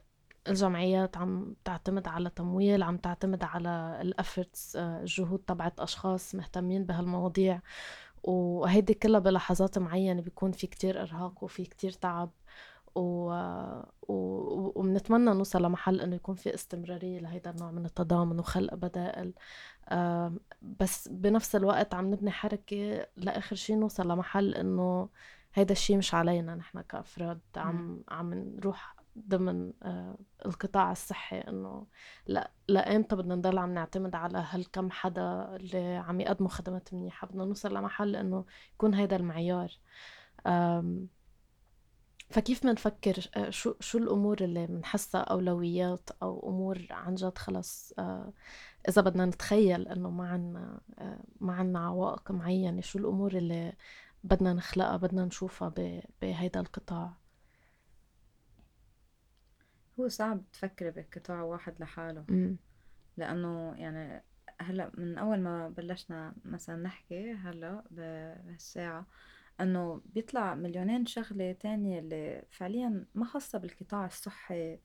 [SPEAKER 1] الجمعيات عم تعتمد على تمويل عم تعتمد على الافورتس آه، الجهود تبعت أشخاص مهتمين بهالمواضيع. وهيدي كلها بلحظات معينة بيكون في كتير إرهاق وفي كتير تعب. و... و... وبنتمنى نوصل لمحل إنه يكون في استمرارية لهيدا النوع من التضامن وخلق بدائل. آه بس بنفس الوقت عم نبني حركة لآخر شيء نوصل لمحل إنه هيدا الشيء مش علينا نحن كأفراد. عم عم نروح ضمن آه، القطاع الصحي إنه لا لامتى بدنا نضل عم نعتمد على هالكم حدا اللي عم يقدموا خدمات منيحة؟ بدنا نوصل لمحل إنه يكون هيدا المعيار. فكيف بنفكر آه، شو شو الأمور اللي بنحسها أولويات أو أمور عن جد خلص آه، إذا بدنا نتخيل إنه ما عنا ما عنا عوائق معينة شو الأمور اللي بدنا نخلقها بدنا نشوفها بهيدا القطاع؟
[SPEAKER 2] هو صعب تفكري بقطاع واحد لحاله.
[SPEAKER 1] م.
[SPEAKER 2] لأنه يعني هلأ من أول ما بلشنا مثلا نحكي هلأ بهالساعة إنه بيطلع مليونين شغلة تانية اللي فعليا ما خاصة بالقطاع الصحي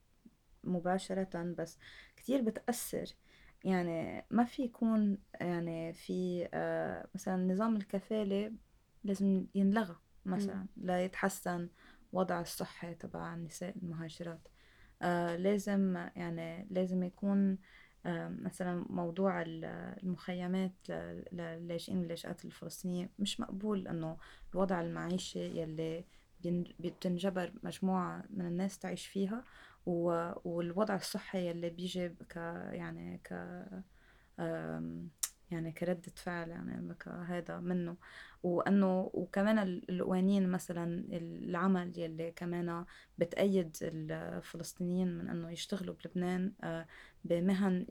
[SPEAKER 2] مباشرة بس كتير بتأثر. يعني ما في يكون يعني في آه مثلا نظام الكفالة لازم ينلغى مثلا لا يتحسن وضع الصحي تبع النساء المهاجرات. آه لازم يعني لازم يكون مثلا موضوع المخيمات للاجئين واللاجئات الفلسطينية مش مقبول إنه الوضع المعيشي يلي بتنجبر مجموعة من الناس تعيش فيها والوضع الصحي يلي بيجي ك يعني ك يعني كردة فعل يعني هذا منه. وأنه وكمان القوانين مثلا العمل يلي كمان بتأيد الفلسطينيين من إنه يشتغلوا بلبنان آه، بمهن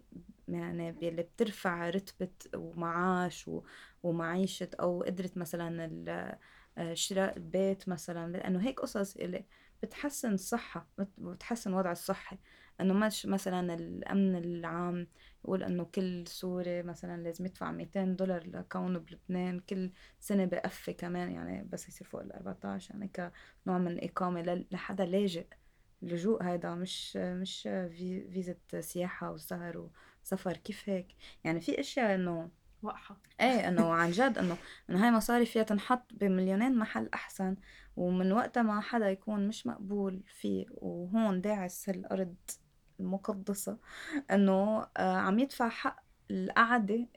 [SPEAKER 2] يعني يلي بترفع رتبة ومعاش ومعيشة أو قدرة مثلا آه، شراء البيت مثلا. لأنه هيك قصص اللي بتحسن الصحة بتحسن وضع الصحي إنه مش مثلا الأمن العام يقول إنه كل سوري مثلا لازم يدفع 200 دولار لكونه بلبنان كل سنة بقفي كمان يعني بس يصير فوق ال 14 يعني كنوع من الإقامة لحدا لاجئ. اللجوء هيدا مش مش في فيزة سياحة وسهر وسفر كيف هيك؟ يعني في أشياء إنه
[SPEAKER 1] وقحة
[SPEAKER 2] إيه إنه عن جد إنه إنه هاي مصاري فيها تنحط بمليونين محل أحسن ومن وقتها ما حدا يكون مش مقبول فيه وهون داعس هالأرض. المقدسة إنه آه، عم يدفع حق القعدة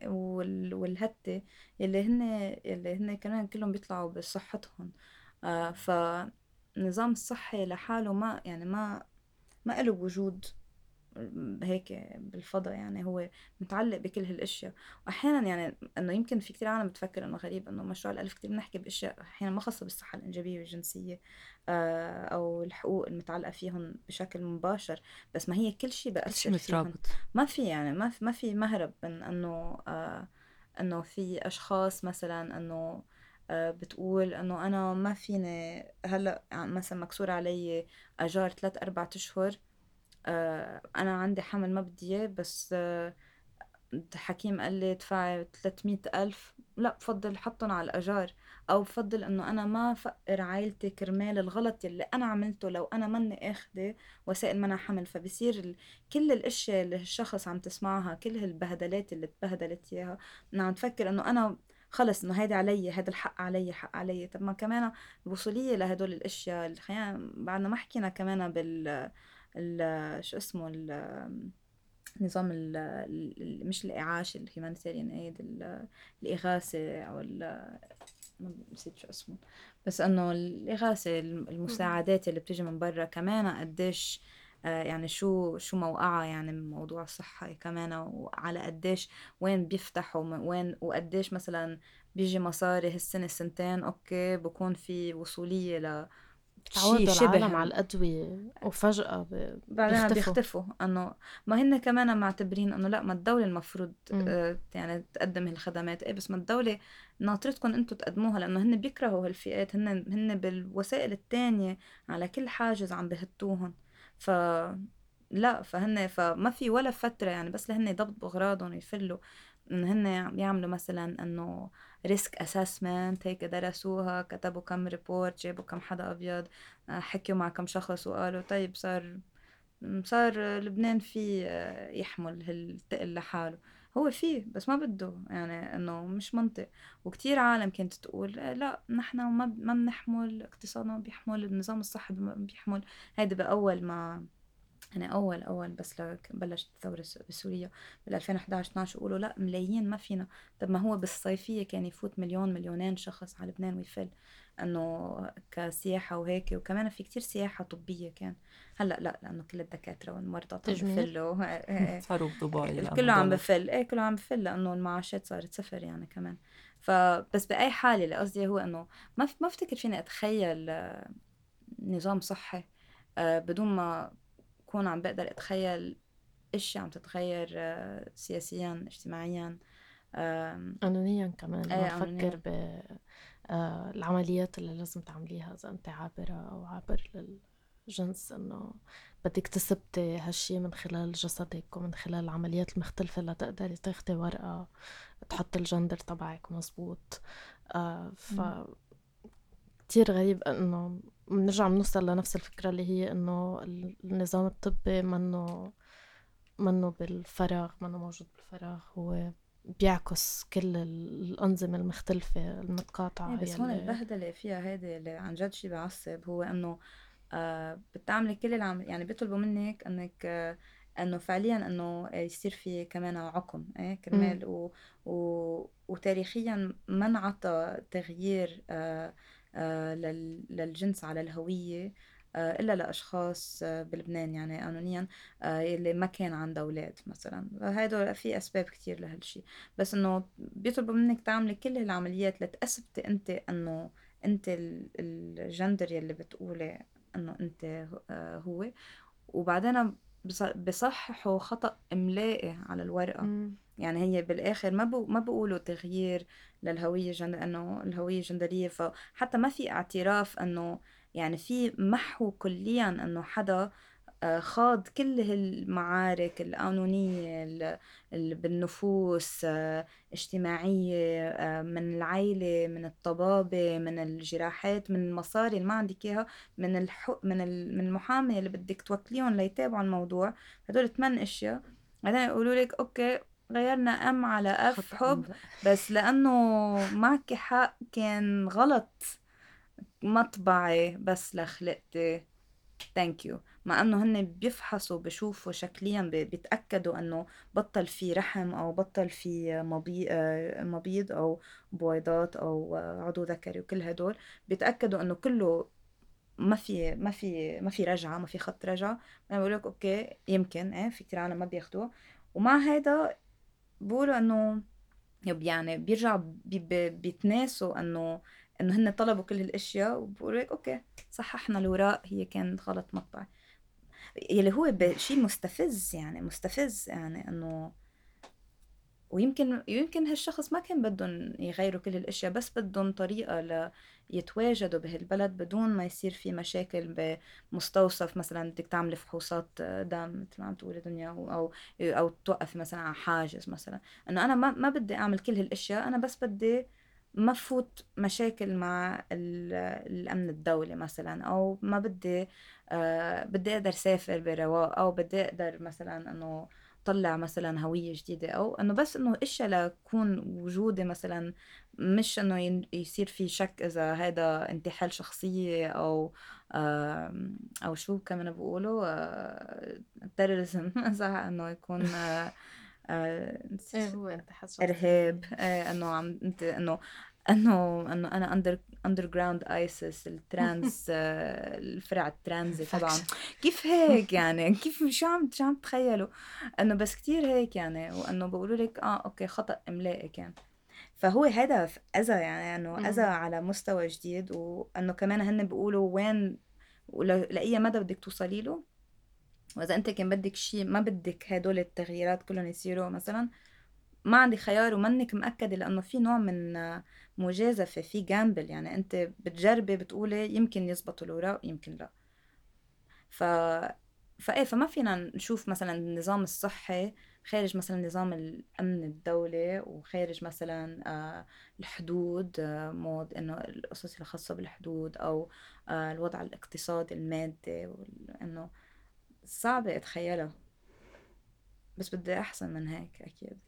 [SPEAKER 2] والهتة اللي هن اللي هن كمان كلهم بيطلعوا بصحتهم. آه، فالنظام الصحي لحاله ما يعني ما ما له وجود. هيك بالفضاء يعني هو متعلق بكل هالأشياء. واحيانا يعني إنه يمكن في كثير عالم بتفكر إنه غريب إنه مشروع الالف كثير بنحكي بأشياء أحيانا ما خاصة بالصحة الإنجابية والجنسية آه، أو الحقوق المتعلقة فيهم بشكل مباشر. بس ما هي كل شيء بأثر فيهم. ما في يعني ما في ما في مهرب من إنه آه إنه في أشخاص مثلا إنه آه، بتقول إنه أنا ما فيني هلأ يعني مثلا مكسور علي أجار ثلاث أربع أشهر آه، أنا عندي حمل ما بدي اياه بس آه، الحكيم قال لي ادفعي 300 ألف. لا بفضل حطهم على الأجار. أو بفضل إنه أنا ما فقر عائلتي كرمال الغلط يلي أنا عملته لو أنا مني أخذة وسائل منع حمل. فبصير ال... كل الأشياء اللي الشخص عم تسمعها كل هالبهدلات اللي تبهدلت إياها. عم تفكر إنه أنا خلص إنه هيدا علي هذا الحق علي حق علي. طب ما كمان الوصولية لهدول الأشياء خلينا بعدنا ما حكينا كمان بال شو اسمه نظام ال مش الإعاش ال humanitarian aid الإغاثة أو نسيت شو اسمه. بس إنه الإغاثة المساعدات اللي بتيجي من برا كمان قديش آه، يعني شو شو موقعها يعني موضوع الصحة كمان وعلى قديش وين بيفتحوا وين وقديش مثلا بيجي مصاري هالسنة سنتين أوكي بكون في وصولية ل
[SPEAKER 1] تعود العالم على الأدوية وفجأة
[SPEAKER 2] بعدين بيختفوا. إنه ما هن كمان معتبرين إنه لا ما الدولة المفروض آه يعني تقدم هالخدمات. إيه بس ما الدولة ناطرتكم أنتم تقدموها لإنه هن بيكرهوا هالفئات. هن هن بالوسائل التانية على كل حاجز عم بهتوهم ف لا فهن فما في ولا فترة يعني بس لهن يضبطوا أغراضهم ويفلوا إن هن يعملوا مثلا إنه risk assessment هيك درسوها كتبوا كم report جابوا كم حدا أبيض آه، حكيوا مع كم شخص وقالوا طيب صار صار لبنان في آه، يحمل هالتقل لحاله. هو فيه بس ما بده يعني إنه مش منطق. وكتير عالم كانت تقول آه، لا نحن ما ما بنحمل اقتصادنا بيحمل النظام الصحي بيحمل. هيدا بأول ما يعني أول أول بس بلشت الثوره بسوريا بال 2011 12 يقولوا لأ ملايين ما فينا. طب ما هو بالصيفية كان يفوت مليون مليونين شخص على لبنان ويفل. إنه كسياحة وهيك وكمان في كتير سياحة طبية كان. هلأ لأ لأنه كل الدكاترة والمرضى عم بفلوا.
[SPEAKER 3] صاروا بدبي
[SPEAKER 2] كله عم بفل. إيه كله عم بفل لأنه المعاشات صارت صفر يعني كمان. فبس بأي حالة اللي قصدي هو إنه ما ما افتكر فيني أتخيل آه، نظام صحي آه، بدون ما بكون عم بقدر أتخيل اشياء عم تتغير آه، سياسيا اجتماعيا
[SPEAKER 1] قانونيا كمان إيه بفكر بالعمليات آه، اللي لازم تعمليها إذا أنت عابرة أو عابر للجنس إنه بدك تثبتي هالشي من خلال جسدك ومن خلال العمليات المختلفة لتقدري تاخدي ورقة تحط الجندر تبعك مزبوط. آه ف كتير غريب إنه بنرجع بنوصل لنفس الفكرة اللي هي إنه النظام الطبي منه منه بالفراغ منه موجود بالفراغ هو بيعكس كل الأنظمة المختلفة المتقاطعة
[SPEAKER 2] إيه، بس هون البهدلة فيها هيدي اللي عن جد شي بعصب هو إنه آه بتعملي كل العمل يعني بيطلبوا منك إنك آه إنه فعليا إنه يصير في كمان عقم إيه كرمال و... و... وتاريخيا ما انعطى تغيير آه آه. للجنس على الهوية آه إلا لأشخاص آه بلبنان يعني قانونيا آه اللي ما كان عندها أولاد مثلا. هيدا في أسباب كتير لهالشي. بس إنه بيطلبوا منك تعملي كل العمليات لتثبتي أنت إنه أنت الجندر يلي بتقولي إنه أنت آه، هو. وبعدين بصححوا خطأ إملائي على الورقة. مم. يعني هي بالآخر ما بو ما بيقولوا تغيير للهوية جند... إنه الهوية الجندرية فحتى ما في اعتراف إنه يعني في محو كليا إنه حدا آه، خاض كل هالمعارك القانونية بالنفوس آه، اجتماعية آه، من العيلة من الطبابة من الجراحات من المصاري اللي ما عندك إياها من الحق من من المحامي اللي بدك توكليهم ليتابعوا الموضوع. هدول ثمان أشياء. بعدين يقولوا لك أوكي غيرنا ام على أف حب بس لأنه معك حق كان غلط. مطبعي بس لخلقتي ثانك يو مع إنه هن بيفحصوا بشوفوا شكليا بيتأكدوا إنه بطل في رحم أو بطل في مبيض أو بويضات أو عضو ذكري وكل هدول. بيتأكدوا إنه كله ما في ما في ما في رجعة ما في خط رجعة. أنا بقول لك okay يمكن إيه في كثير عالم ما بياخذوه ومع هذا بقولوا انه يعني بيرجعوا بيتناسوا إنه إنه هن طلبوا كل هالأشياء وبقولوا لك okay صححنا الوراق هي كانت غلط مطبعي يلي هو شيء مستفز يعني مستفز يعني إنه ويمكن يمكن هالشخص ما كان بدهم يغيروا كل الأشياء بس بدهم طريقة ليتواجدوا بهالبلد بدون ما يصير في مشاكل بمستوصف مثلا بدك تعملي فحوصات دم مثل ما عم تقولي دنيا أو أو توقفي مثلا على حاجز مثلا. إنه أنا ما ما بدي أعمل كل هالأشياء أنا بس بدي ما فوت مشاكل مع الأمن الدولي مثلا أو ما بدي آه بدي أقدر سافر برواق أو بدي أقدر مثلا إنه طلع مثلا هوية جديدة أو إنه بس إنه إشياء لكون وجودي مثلا مش إنه يصير في شك إذا هذا انتحال شخصية أو أو شو كمان بقولوا آه تيروريزم صح؟ إنه يكون آه
[SPEAKER 1] آه إيه هو انت حاسس
[SPEAKER 2] إرهاب. آه إنه عم إنت إنه أنه أنه أنا اندر اندر جراوند ايسس الترانس الفرع الترانزي طبعا كيف هيك يعني؟ كيف شو عم شو عم تخيلوا؟ أنه بس كتير هيك يعني وأنه بقولوا لك آه okay خطأ املائي كان فهو هدف أذى يعني أنه أذى على مستوى جديد وأنه كمان هن بيقولوا وين لأي مدى بدك توصلي له؟ وإذا أنت كان بدك شيء ما بدك هدول التغييرات كلهم يصيروا مثلا ما عندي خيار ومنك مأكدة لأنه في نوع من مجازفة في gamble يعني أنت بتجربي بتقولي يمكن يزبطوا الأوراق يمكن لأ. ف فإيه فما فينا نشوف مثلا النظام الصحي خارج مثلا نظام الأمن الدولي وخارج مثلا آه، الحدود آه، مود إنه القصص الخاصة بالحدود أو آه، الوضع الاقتصادي المادي انه صعبة أتخيلها. بس بدي أحسن من هيك أكيد.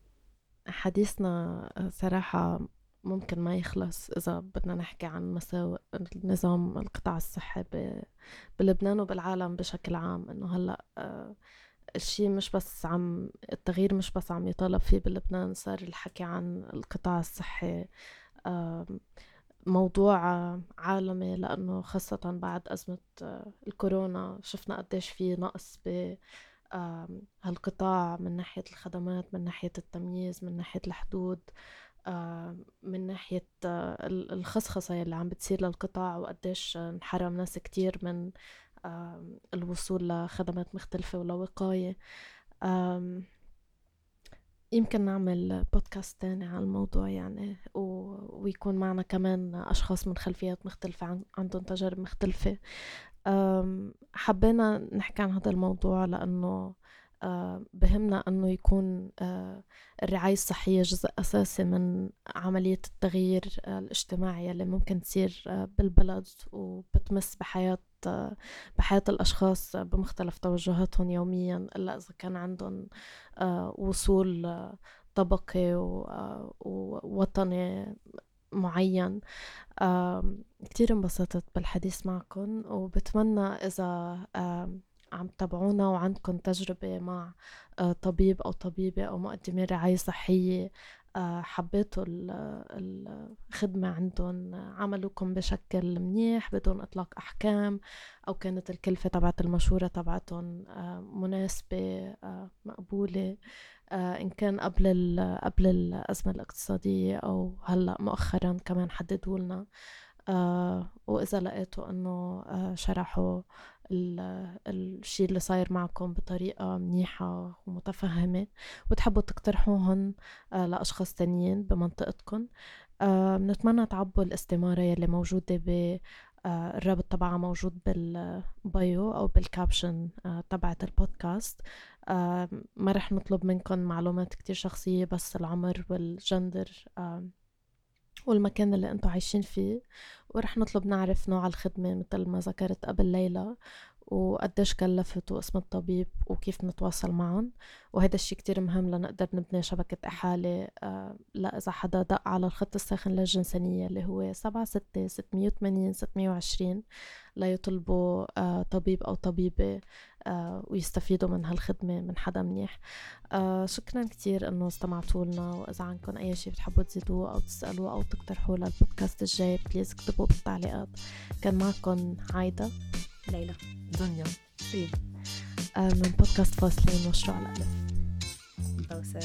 [SPEAKER 1] حديثنا صراحة ممكن ما يخلص إذا بدنا نحكي عن مساوئ نظام القطاع الصحي بلبنان وبالعالم بشكل عام. إنه هلأ آه، الشيء مش بس عم التغيير مش بس عم يطالب فيه بلبنان صار الحكي عن القطاع الصحي موضوع عالمي. لأنه خاصة بعد أزمة آه، الكورونا شفنا قديش في نقص ب هالقطاع من ناحية الخدمات من ناحية التمييز من ناحية الحدود من ناحية آه، الخصخصة اللي عم بتصير للقطاع وقديش انحرم ناس كتير من الوصول لخدمات مختلفة ولوقاية. يمكن نعمل بودكاست تاني عن الموضوع يعني و... ويكون معنا كمان أشخاص من خلفيات مختلفة عن... عندهم تجارب مختلفة. حبينا نحكي عن هذا الموضوع لأنه بهمنا أنه يكون الرعاية الصحية جزء أساسي من عملية التغيير الاجتماعي اللي ممكن تصير بالبلد وبتمس بحياة بحياة الأشخاص بمختلف توجهاتهم يوميا إلا إذا كان عندهم وصول طبقي ووطني معين كتير انبسطت بالحديث معكم وبتمنى إذا عم تتابعونا وعندكم تجربة مع آه، طبيب أو طبيبة أو مقدمين رعاية صحية حبيتوا الخدمة عندهم عملوكم بشكل منيح بدون إطلاق أحكام أو كانت الكلفة تبعت المشورة تبعتهم آه، مناسبة مقبولة إن كان قبل قبل الأزمة الاقتصادية أو هلأ مؤخرا كمان حددوا لنا وإذا لقيتوا إنه شرحوا الشيء اللي صاير معكم بطريقة منيحة ومتفهمة وتحبوا تقترحوهن آه، لأشخاص تانيين بمنطقتكم آه، بنتمنى تعبوا الاستمارة يلي موجودة ب آه، الرابط تبعها موجود بالبايو أو بالكابشن تبعت البودكاست. ما رح نطلب منكم معلومات كتير شخصية بس العمر والجندر والمكان اللي أنتم عايشين فيه ورح نطلب نعرف نوع الخدمة مثل ما ذكرت قبل ليلى. وقديش كلفت واسم الطبيب وكيف نتواصل معهم. وهذا الشيء كتير مهم لنقدر نبني شبكة إحالة آه لا إذا حدا دق على الخط الساخن للجنسانية اللي هو سبعة ستة ستمية وثمانين ستمية وعشرين ليطلبوا آه طبيب أو طبيبة آه ويستفيدوا من هالخدمة من حدا منيح. شكرا كتير إنه استمعتوا لنا. وإذا عندكم أي شيء بتحبوا تزيدوه أو تسألوه أو تقترحوه للبودكاست الجاي بليز اكتبوا بالتعليقات. كان معكم عايدة.
[SPEAKER 2] ليلى
[SPEAKER 3] دنيا
[SPEAKER 1] آه من بودكاست فاصلين مشروع الألف
[SPEAKER 2] بوسات